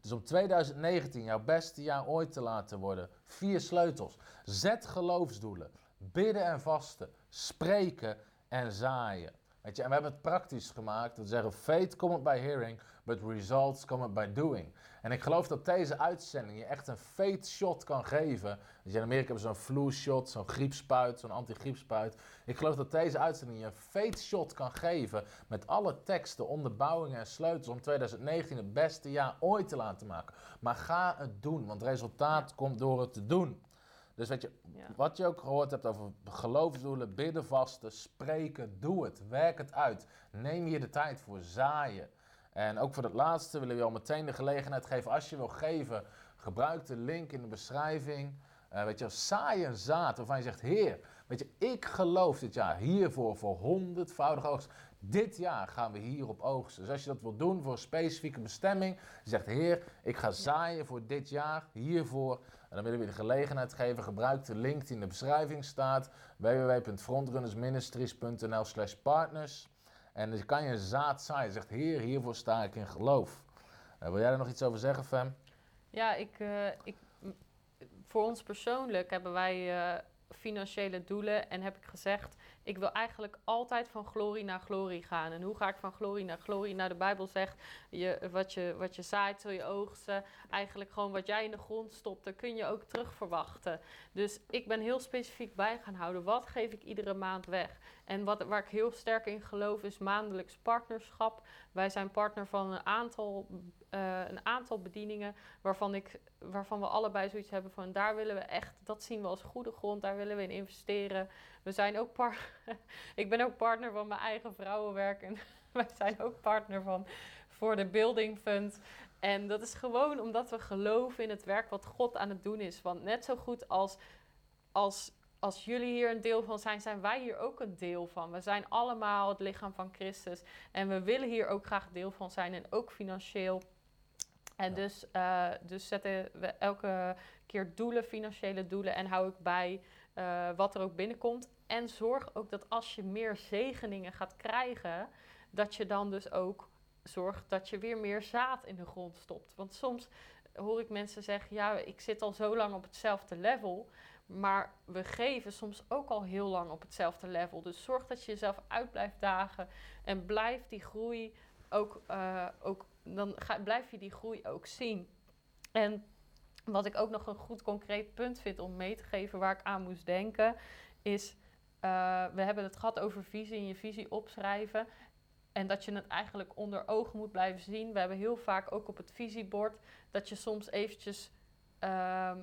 Dus om 2019 jouw beste jaar ooit te laten worden, vier sleutels. Zet geloofsdoelen, bidden en vasten, spreken en zaaien. Weet je, en we hebben het praktisch gemaakt. We zeggen, faith komt by hearing, but results come by doing. En ik geloof dat deze uitzending je echt een faith shot kan geven. Dus in Amerika hebben ze zo'n flu shot, zo'n griepspuit, zo'n anti-griepspuit. Ik geloof dat deze uitzending je een faith shot kan geven met alle teksten, onderbouwingen en sleutels om 2019 het beste jaar ooit te laten maken. Maar ga het doen, want resultaat komt door het te doen. Dus weet je, Ja. wat je ook gehoord hebt over geloofsdoelen, bidden, vasten, spreken, doe het. Werk het uit. Neem hier de tijd voor zaaien. En ook voor het laatste willen we al meteen de gelegenheid geven. Als je wil geven, gebruik de link in de beschrijving. Eh, weet je, saai een zaad waarvan je zegt, Heer, weet je, ik geloof dit jaar hiervoor voor honderdvoudig oogst. Dit jaar gaan we hierop oogsten. Dus als je dat wilt doen voor een specifieke bestemming, je zegt, Heer, ik ga zaaien voor dit jaar hiervoor. En dan willen we de gelegenheid geven. Gebruik de link die in de beschrijving staat. www.frontrunnersministries.nl slash partners. En dan kan je zaad zaaien. Je zegt, Heer, hiervoor sta ik in geloof. Eh, wil jij er nog iets over zeggen, Fem? Ja, ik, eh, ik, voor ons persoonlijk hebben wij eh, financiële doelen en heb ik gezegd, ik wil eigenlijk altijd van glorie naar glorie gaan. En hoe ga ik van glorie naar glorie? Nou, de Bijbel zegt, je, wat, je, wat je zaait zul je oogsten. Eigenlijk gewoon wat jij in de grond stopt, daar kun je ook terug verwachten. Dus ik ben heel specifiek bij gaan houden, wat geef ik iedere maand weg? En wat, waar ik heel sterk in geloof is maandelijks partnerschap. Wij zijn partner van een aantal, eh, een aantal bedieningen waarvan, ik, waarvan we allebei zoiets hebben van daar willen we echt, dat zien we als goede grond, daar willen we in investeren. We zijn ook par ik ben ook partner van mijn eigen vrouwenwerk en wij zijn ook partner van voor de Building Fund. En dat is gewoon omdat we geloven in het werk wat God aan het doen is. Want net zo goed als, als, als jullie hier een deel van zijn, zijn wij hier ook een deel van. We zijn allemaal het lichaam van Christus. En we willen hier ook graag deel van zijn en ook financieel. En Ja. dus, eh, dus zetten we elke keer doelen, financiële doelen. En hou ik bij eh, wat er ook binnenkomt. En zorg ook dat als je meer zegeningen gaat krijgen, dat je dan dus ook zorgt dat je weer meer zaad in de grond stopt. Want soms hoor ik mensen zeggen: Ja, ik zit al zo lang op hetzelfde level. Maar we geven soms ook al heel lang op hetzelfde level. Dus zorg dat je jezelf uit blijft dagen. En blijf die groei ook, eh, ook dan blijf je die groei ook zien. En wat ik ook nog een goed concreet punt vind om mee te geven waar ik aan moest denken, is eh, we hebben het gehad over visie en je visie opschrijven. En dat je het eigenlijk onder ogen moet blijven zien. We hebben heel vaak ook op het visiebord dat je soms eventjes ehm,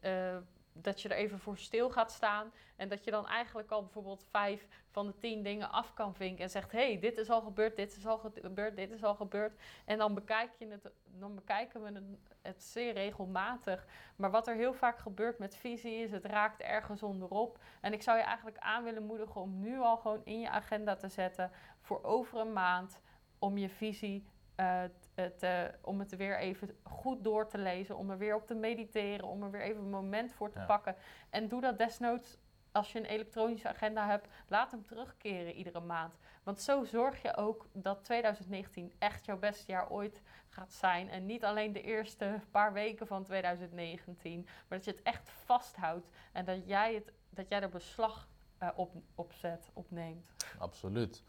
eh, dat je er even voor stil gaat staan. En dat je dan eigenlijk al bijvoorbeeld vijf van de tien dingen af kan vinken. En zegt, hé, hey, dit is al gebeurd, dit is al gebeurd, dit is al gebeurd. En dan, bekijk je het, dan bekijken we het, het zeer regelmatig. Maar wat er heel vaak gebeurt met visie is, het raakt ergens onderop. En ik zou je eigenlijk aan willen moedigen om nu al gewoon in je agenda te zetten voor over een maand om je visie eh, het, om het weer even goed door te lezen, om er weer op te mediteren, om er weer even een moment voor te Ja. pakken. En doe dat desnoods als je een elektronische agenda hebt, laat hem terugkeren iedere maand. Want zo zorg je ook dat 2019 echt jouw beste jaar ooit gaat zijn. En niet alleen de eerste paar weken van 2019, maar dat je het echt vasthoudt en dat jij, het, dat jij er beslag eh, op, op zet, opneemt. Absoluut.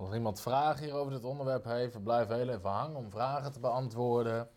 Als iemand vragen hier over dit onderwerp heeft, blijf heel even hangen om vragen te beantwoorden.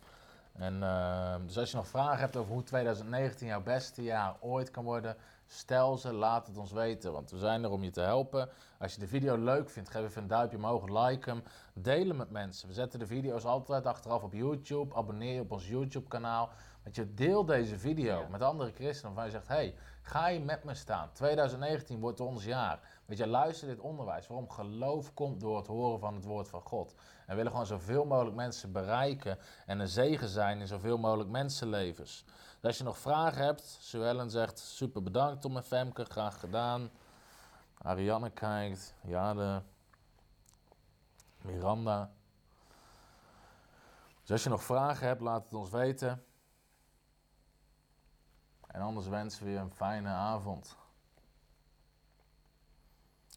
En, eh, dus als je nog vragen hebt over hoe 2019 jouw beste jaar ooit kan worden, stel ze, laat het ons weten. Want we zijn er om je te helpen. Als je de video leuk vindt, geef even een duimpje omhoog, like hem, deel hem met mensen. We zetten de video's altijd achteraf op YouTube. Abonneer je op ons YouTube kanaal. Dat je deel deze video Ja. met andere christenen waarvan je zegt, hey, ga je met me staan? 2019 wordt ons jaar. Weet je, luister dit onderwijs. Waarom geloof komt door het horen van het woord van God. En we willen gewoon zoveel mogelijk mensen bereiken en een zegen zijn in zoveel mogelijk mensenlevens. Dus als je nog vragen hebt, Sue Ellen zegt super bedankt Tom en Femke, graag gedaan. Ariane kijkt, Jade, Miranda. Dus als je nog vragen hebt, laat het ons weten. En anders wensen we je een fijne avond.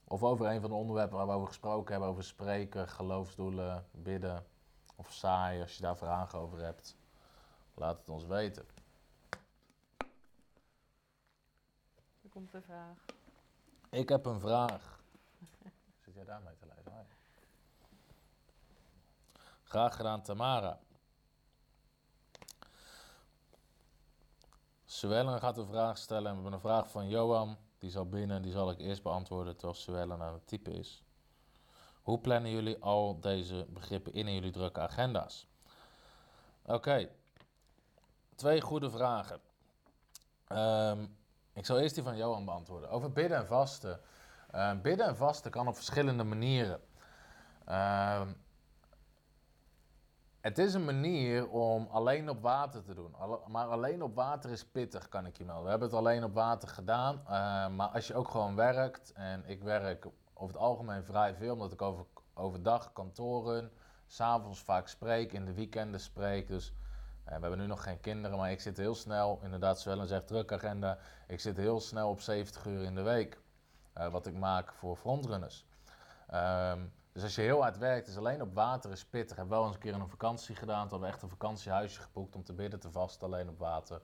Of over een van de onderwerpen waar we over gesproken hebben, over spreken, geloofsdoelen, bidden, of saai. Als je daar vragen over hebt, laat het ons weten. Er komt de vraag. Ik heb een vraag. Zit jij daarmee te lezen? Hoi. Graag gedaan, Tamara. Suellen gaat een vraag stellen en we hebben een vraag van Johan. Die zal binnen, die zal ik eerst beantwoorden terwijl Suellen aan het typen is. Hoe plannen jullie al deze begrippen in in jullie drukke agenda's? Oké, twee goede vragen. Ehm, ik zal eerst die van Johan beantwoorden. Over bidden en vasten. Ehm, bidden en vasten kan op verschillende manieren. Ehm, het is een manier om alleen op water te doen. Maar alleen op water is pittig, kan ik je melden. We hebben het alleen op water gedaan. eh, maar als je ook gewoon werkt, en ik werk over het algemeen vrij veel, omdat ik over, overdag kantoren, s'avonds vaak spreek, in de weekenden spreek. Dus eh, we hebben nu nog geen kinderen, maar ik zit heel snel, inderdaad, Zwellen zegt druk agenda. Ik zit heel snel op 70 uur in de week, eh, wat ik maak voor frontrunners. Ehm, dus als je heel hard werkt, is alleen op water is pittig. Heb wel eens een keer een vakantie gedaan. Toen hadden we echt een vakantiehuisje geboekt om te bidden te vast, alleen op water.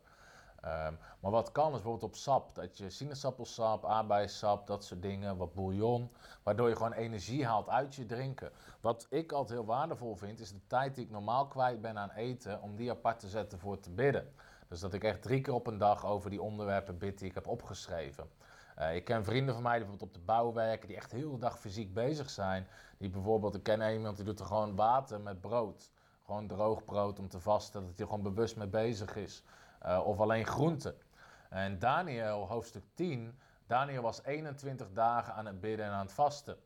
Ehm, maar wat kan is bijvoorbeeld op sap. Dat je sinaasappelsap, aardbeiensap, dat soort dingen, wat bouillon. Waardoor je gewoon energie haalt uit je drinken. Wat ik altijd heel waardevol vind, is de tijd die ik normaal kwijt ben aan eten, om die apart te zetten voor te bidden. Dus dat ik echt drie keer op een dag over die onderwerpen bid die ik heb opgeschreven. Eh, ik ken vrienden van mij die bijvoorbeeld op de bouw werken, die echt heel de dag fysiek bezig zijn. Die bijvoorbeeld, ik ken iemand die doet er gewoon water met brood. Gewoon droog brood om te vasten, dat hij gewoon bewust mee bezig is. Eh, of alleen groenten. En Daniel, hoofdstuk 10, Daniel was 21 dagen aan het bidden en aan het vasten.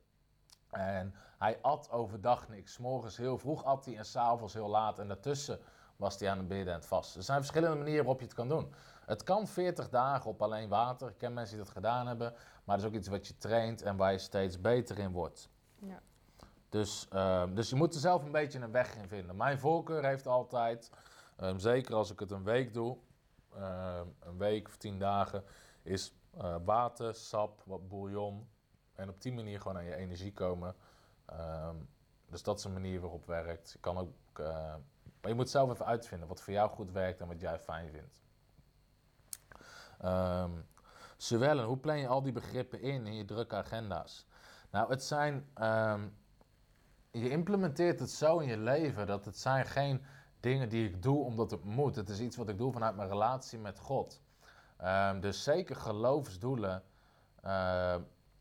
En hij at overdag niks. Morgens heel vroeg at hij en s'avonds heel laat. En daartussen was hij aan het bidden en het vasten. Er zijn verschillende manieren waarop je het kan doen. Het kan 40 dagen op alleen water. Ik ken mensen die dat gedaan hebben. Maar het is ook iets wat je traint en waar je steeds beter in wordt. Ja. Dus, ehm, dus je moet er zelf een beetje een weg in vinden. Mijn voorkeur heeft altijd, ehm, zeker als ik het een week doe, ehm, een week of tien dagen, is eh, water, sap, wat bouillon. En op die manier gewoon aan je energie komen. Dus dat is een manier waarop werkt. Je kan ook, eh, maar je moet zelf even uitvinden wat voor jou goed werkt en wat jij fijn vindt. Ehm Suellen, hoe plan je al die begrippen in in je drukke agenda's? Nou, het zijn. ehm, je implementeert het zo in je leven dat het zijn geen dingen die ik doe omdat het moet. Het is iets wat ik doe vanuit mijn relatie met God. Ehm, dus zeker geloofsdoelen. ehm,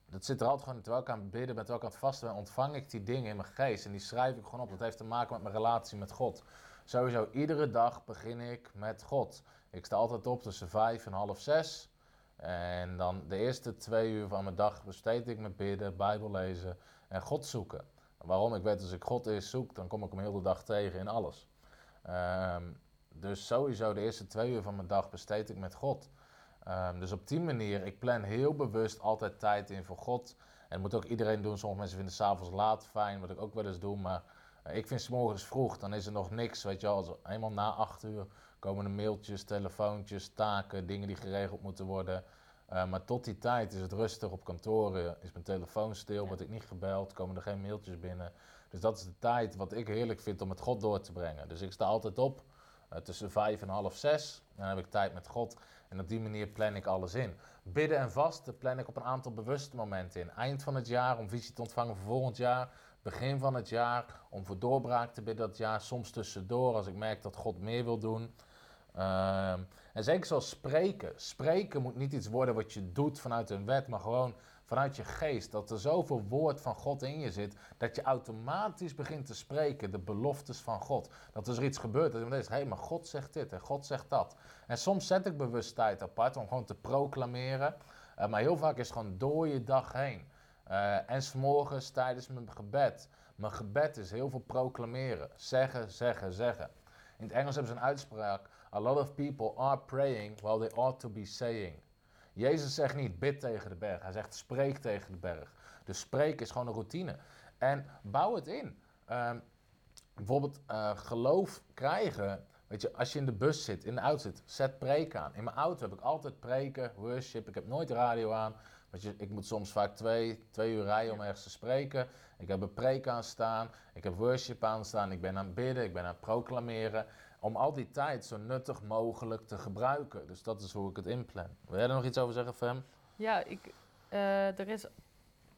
dat zit er altijd gewoon. Terwijl ik aan het bidden ben, terwijl aan het vasten ontvang ik die dingen in mijn geest. En die schrijf ik gewoon op. Dat heeft te maken met mijn relatie met God. Sowieso, iedere dag begin ik met God. Ik sta altijd op tussen vijf en half zes. En dan de eerste twee uur van mijn dag besteed ik met bidden, Bijbel lezen en God zoeken. Waarom? Ik weet als ik God eerst zoek, dan kom ik hem heel de dag tegen in alles. Ehm, dus sowieso de eerste twee uur van mijn dag besteed ik met God. Ehm, dus op die manier, ik plan heel bewust altijd tijd in voor God. En dat moet ook iedereen doen. Sommige mensen vinden s'avonds laat fijn, wat ik ook wel eens doe. Maar eh, ik vind s morgens vroeg, dan is er nog niks. Weet je als eenmaal na acht uur komen er mailtjes, telefoontjes, taken, dingen die geregeld moeten worden. Uh, maar tot die tijd is het rustig op kantoren, is mijn telefoon stil, Ja. word ik niet gebeld, komen er geen mailtjes binnen. Dus dat is de tijd wat ik heerlijk vind om met God door te brengen. Dus ik sta altijd op uh, tussen vijf en half zes. Dan heb ik tijd met God. En op die manier plan ik alles in. Bidden en vasten plan ik op een aantal bewuste momenten in. Eind van het jaar om visie te ontvangen voor volgend jaar. Begin van het jaar om voor doorbraak te bidden dat jaar. Soms tussendoor als ik merk dat God meer wil doen. Ehm, en zeker zoals spreken. Spreken moet niet iets worden wat je doet vanuit een wet, maar gewoon vanuit je geest. Dat er zoveel woord van God in je zit, dat je automatisch begint te spreken, de beloftes van God. Dat er iets gebeurt, dat je denkt, hé, maar God zegt dit en God zegt dat. En soms zet ik bewust tijd apart om gewoon te proclameren. Eh, maar heel vaak is gewoon door je dag heen. Eh, en s'morgens tijdens mijn gebed. Mijn gebed is heel veel proclameren. Zeggen, zeggen, zeggen. In het Engels hebben ze een uitspraak. A lot of people are praying while they ought to be saying. Jezus zegt niet bid tegen de berg. Hij zegt spreek tegen de berg. Dus spreken is gewoon een routine. En bouw het in. Ehm, bijvoorbeeld eh, geloof krijgen weet je, als je in de bus zit, in de auto zit, zet preken aan. In mijn auto heb ik altijd preken, worship, ik heb nooit radio aan. Want je, ik moet soms vaak twee, twee uur rijden om ergens te spreken. Ik heb een preek aan staan, ik heb worship aan staan, ik ben aan het bidden, ik ben aan het proclameren. Om al die tijd zo nuttig mogelijk te gebruiken. Dus dat is hoe ik het inplan. Wil jij er nog iets over zeggen, Fem? Ja, ik, eh, er is,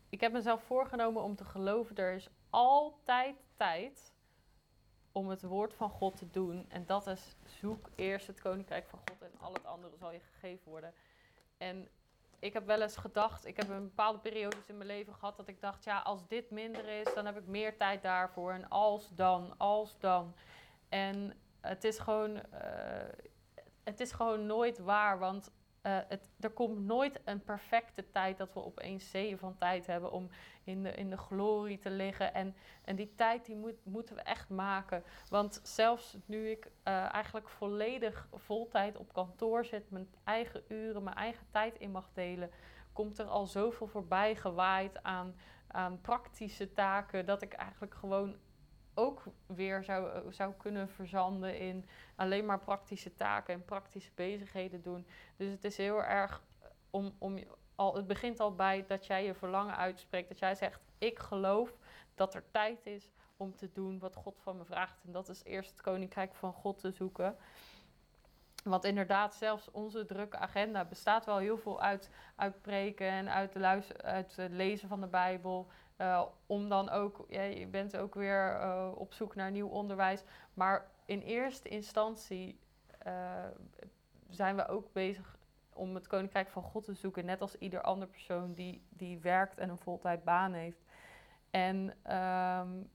ik heb mezelf voorgenomen om te geloven, er is altijd tijd om het woord van God te doen. En dat is, zoek eerst het koninkrijk van God en al het andere zal je gegeven worden. En ik heb wel eens gedacht, ik heb een bepaalde periodes in mijn leven gehad dat ik dacht, ja, als dit minder is, dan heb ik meer tijd daarvoor. En als dan, als dan. En het is gewoon, eh, het is gewoon nooit waar, want uh, het, er komt nooit een perfecte tijd dat we opeens zeeën van tijd hebben om in de, in de glorie te liggen. En, en die tijd die moet, moeten we echt maken. Want zelfs nu ik uh, eigenlijk volledig voltijd op kantoor zit, mijn eigen uren, mijn eigen tijd in mag delen, komt er al zoveel voorbij gewaaid aan, aan praktische taken dat ik eigenlijk gewoon ook weer zou, zou kunnen verzanden in alleen maar praktische taken en praktische bezigheden doen. Dus het is heel erg om, om al, het begint al bij dat jij je verlangen uitspreekt. Dat jij zegt, ik geloof dat er tijd is om te doen wat God van me vraagt. En dat is eerst het koninkrijk van God te zoeken. Want inderdaad, zelfs onze drukke agenda bestaat wel heel veel uit, uit preken en uit, uit het lezen van de Bijbel. Uh, om dan ook, ja, je bent ook weer uh, op zoek naar nieuw onderwijs. Maar in eerste instantie uh, zijn we ook bezig om het koninkrijk van God te zoeken. Net als ieder ander persoon die, die werkt en een voltijd baan heeft. En, um,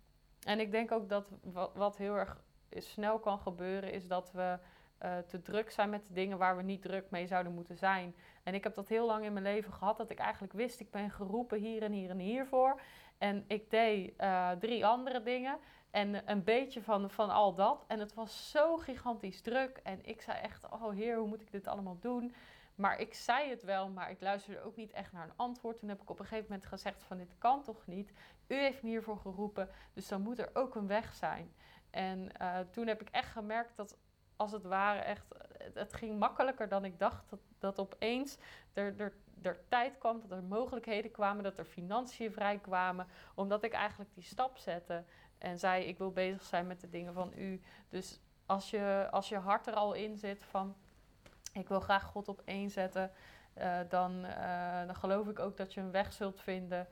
en ik denk ook dat wat heel erg snel kan gebeuren, is dat we uh, te druk zijn met de dingen waar we niet druk mee zouden moeten zijn. En ik heb dat heel lang in mijn leven gehad, dat ik eigenlijk wist, ik ben geroepen hier en hier en hiervoor. En ik deed uh, drie andere dingen en een beetje van, van al dat. En het was zo gigantisch druk. En ik zei echt, oh heer, hoe moet ik dit allemaal doen? Maar ik zei het wel, maar ik luisterde ook niet echt naar een antwoord. Toen heb ik op een gegeven moment gezegd van dit kan toch niet? U heeft me hiervoor geroepen, dus dan moet er ook een weg zijn. En uh, toen heb ik echt gemerkt dat als het ware echt, het, ging makkelijker dan ik dacht. Dat, dat opeens er, er, er tijd kwam, dat er mogelijkheden kwamen, dat er financiën vrij kwamen. Omdat ik eigenlijk die stap zette en zei ik wil bezig zijn met de dingen van u. Dus als je, als je hart er al in zit van ik wil graag God op één zetten, uh, dan, uh, dan geloof ik ook dat je een weg zult vinden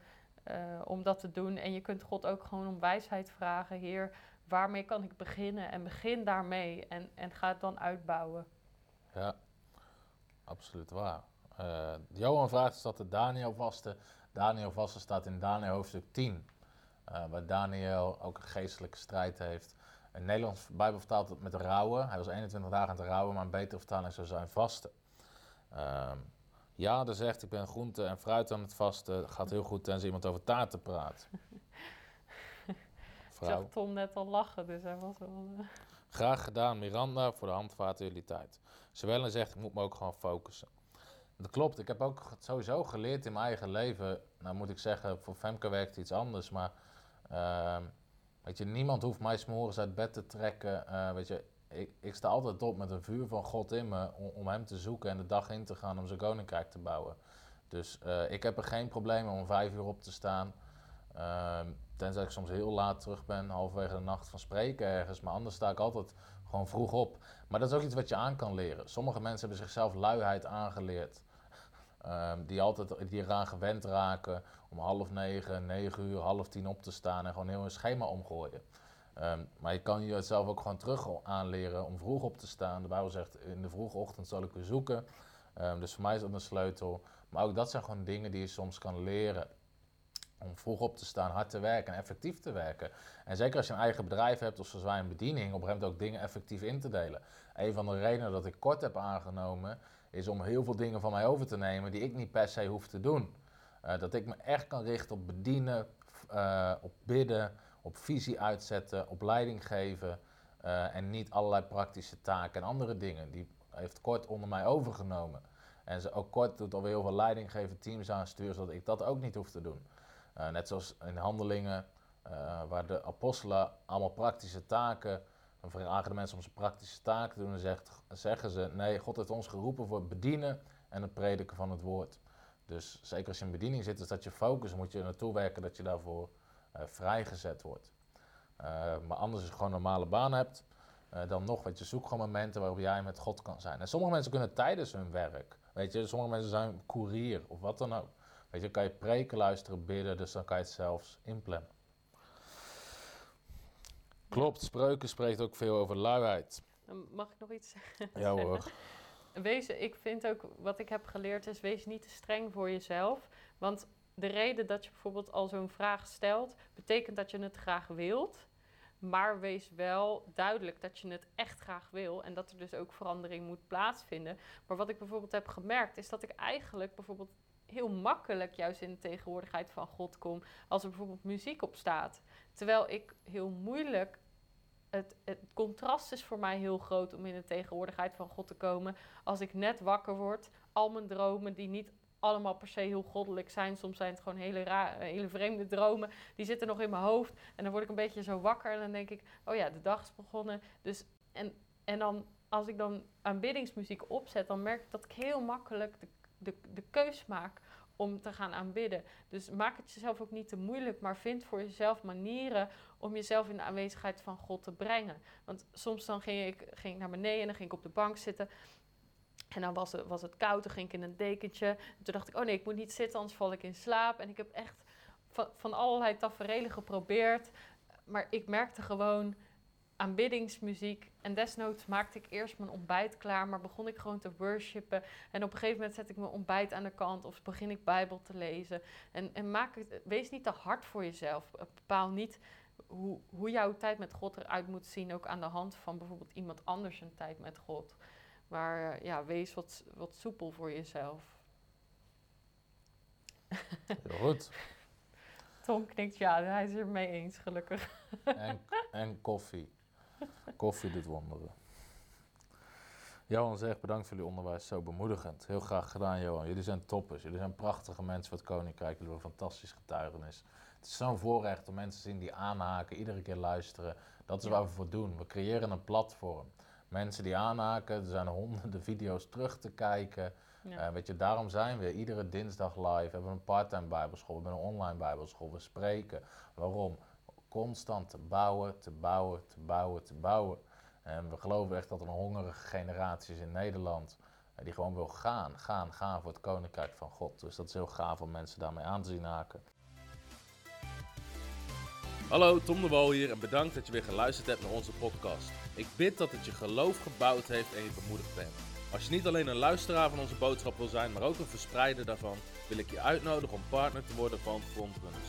uh, om dat te doen. En je kunt God ook gewoon om wijsheid vragen. Heer, waarmee kan ik beginnen? En begin daarmee en, en ga het dan uitbouwen. Ja, absoluut waar. Johan vraagt is dat de Daniel vaste. Daniel vaste staat in Daniel hoofdstuk 10. waar Daniel ook een geestelijke strijd heeft. In Nederlands Bijbel vertaalt het met rouwen. Hij was 21 dagen aan het rouwen, maar een betere vertaling zou zijn vasten. Um, ja, dan zegt ik ben groente en fruit aan het vasten. Gaat heel goed tenzij iemand over taarten praat. Vrouw. Ik zag Tom net al lachen, dus hij was wel... Uh... Graag gedaan, Miranda, voor de handvaten jullie tijd. Zwellen zegt, ik moet me ook gewoon focussen. Dat klopt, ik heb ook sowieso geleerd in mijn eigen leven. Nou moet ik zeggen, voor Femke werkt iets anders, maar... Uh, Weet je, niemand hoeft mij s'morgens uit bed te trekken. Uh, weet je, ik, ik, sta altijd op met een vuur van God in me om, om, hem te zoeken en de dag in te gaan om zijn koninkrijk te bouwen. Dus uh, ik heb er geen probleem om vijf uur op te staan. Uh, tenzij ik soms heel laat terug ben, halverwege de nacht van spreken ergens. Maar anders sta ik altijd gewoon vroeg op. Maar dat is ook iets wat je aan kan leren. Sommige mensen hebben zichzelf luiheid aangeleerd. Um, die altijd die eraan gewend raken om half negen, negen uur, half tien op te staan en gewoon heel een schema omgooien. Um, maar je kan jezelf ook gewoon terug aanleren om vroeg op te staan. De Bijbel zegt in de vroege ochtend zal ik u zoeken. Dus voor mij is dat een sleutel. Maar ook dat zijn gewoon dingen die je soms kan leren. Om vroeg op te staan, hard te werken en effectief te werken. En zeker als je een eigen bedrijf hebt of zoals wij een bediening, op een gegeven moment ook dingen effectief in te delen. Een van de redenen dat ik kort heb aangenomen, is om heel veel dingen van mij over te nemen die ik niet per se hoef te doen. Uh, dat ik me echt kan richten op bedienen, uh, op bidden, op visie uitzetten, op leiding geven. Uh, en niet allerlei praktische taken en andere dingen. Die heeft Kort onder mij overgenomen. En ze, ook Kort doet alweer heel veel leiding geven, teams aansturen, zodat ik dat ook niet hoef te doen. Net zoals in handelingen, waar de apostelen allemaal praktische taken Dan vragen de mensen om zijn praktische taken te doen en zeggen ze, nee, God heeft ons geroepen voor het bedienen en het prediken van het woord. Dus zeker als je in bediening zit, is dat je focus, moet je naartoe werken dat je daarvoor uh, vrijgezet wordt. Maar anders als je gewoon een normale baan hebt, dan nog, weet je, zoek gewoon momenten waarop jij met God kan zijn. En sommige mensen kunnen tijdens hun werk, weet je, sommige mensen zijn koerier of wat dan ook. Weet je, kan je preken, luisteren, bidden, dus dan kan je het zelfs inplannen. Klopt, spreuken spreekt ook veel over luiheid. Mag ik nog iets zeggen? Ja hoor. Wees, ik vind ook, wat ik heb geleerd is, wees niet te streng voor jezelf. Want de reden dat je bijvoorbeeld al zo'n vraag stelt, betekent dat je het graag wilt. Maar wees wel duidelijk dat je het echt graag wil en dat er dus ook verandering moet plaatsvinden. Maar wat ik bijvoorbeeld heb gemerkt, is dat ik eigenlijk bijvoorbeeld heel makkelijk juist in de tegenwoordigheid van God kom als er bijvoorbeeld muziek op staat. Terwijl ik heel moeilijk. Het, het contrast is voor mij heel groot om in de tegenwoordigheid van God te komen. Als ik net wakker word, al mijn dromen die niet allemaal per se heel goddelijk zijn. Soms zijn het gewoon hele, raar, hele vreemde dromen. Die zitten nog in mijn hoofd. En dan word ik een beetje zo wakker. En dan denk ik, oh ja, de dag is begonnen. Dus, en, en dan, als ik dan aanbiddingsmuziek opzet, dan merk ik dat ik heel makkelijk de, de, de keus maak om te gaan aanbidden. Dus maak het jezelf ook niet te moeilijk, maar vind voor jezelf manieren om jezelf in de aanwezigheid van God te brengen. Want soms dan ging ik, ging naar beneden en dan ging ik op de bank zitten. En dan was het, was het koud, toen ging ik in een dekentje. En toen dacht ik, oh nee, ik moet niet zitten, anders val ik in slaap. En ik heb echt van, van allerlei tafereelen geprobeerd. Maar ik merkte gewoon aanbiddingsmuziek. En desnoods maakte ik eerst mijn ontbijt klaar, maar begon ik gewoon te worshipen. En op een gegeven moment zet ik mijn ontbijt aan de kant of begin ik Bijbel te lezen. En, en maak het, wees niet te hard voor jezelf. Bepaal niet hoe, hoe jouw tijd met God eruit moet zien, ook aan de hand van bijvoorbeeld iemand anders een tijd met God. Maar eh, ja, wees wat, wat soepel voor jezelf. Heel goed. Tom knikt ja, hij is er mee eens, gelukkig. En, en koffie. Koffie doet wonderen. Johan zegt bedankt voor jullie onderwijs, zo bemoedigend. Heel graag gedaan, Johan. Jullie zijn toppers. Jullie zijn prachtige mensen voor het Koninkrijk. Jullie hebben een fantastisch getuigenis. Het is zo'n voorrecht om mensen te zien die aanhaken, iedere keer luisteren. Dat is waar we voor doen. We creëren een platform. Mensen die aanhaken, er zijn honderden video's terug te kijken. Ja. Uh, weet je, daarom zijn we iedere dinsdag live. We hebben een parttime bijbelschool, we hebben een online bijbelschool. We spreken. Waarom? Constant te bouwen, te bouwen, te bouwen, te bouwen. En we geloven echt dat er een hongerige generatie is in Nederland eh, die gewoon wil gaan, gaan, gaan voor het koninkrijk van God. Dus dat is heel gaaf om mensen daarmee aan te zien haken. Hallo, Tom de Wol hier en bedankt dat je weer geluisterd hebt naar onze podcast. Ik bid dat het je geloof gebouwd heeft en je bemoedigd bent. Als je niet alleen een luisteraar van onze boodschap wil zijn, maar ook een verspreider daarvan, wil ik je uitnodigen om partner te worden van Frontrunners.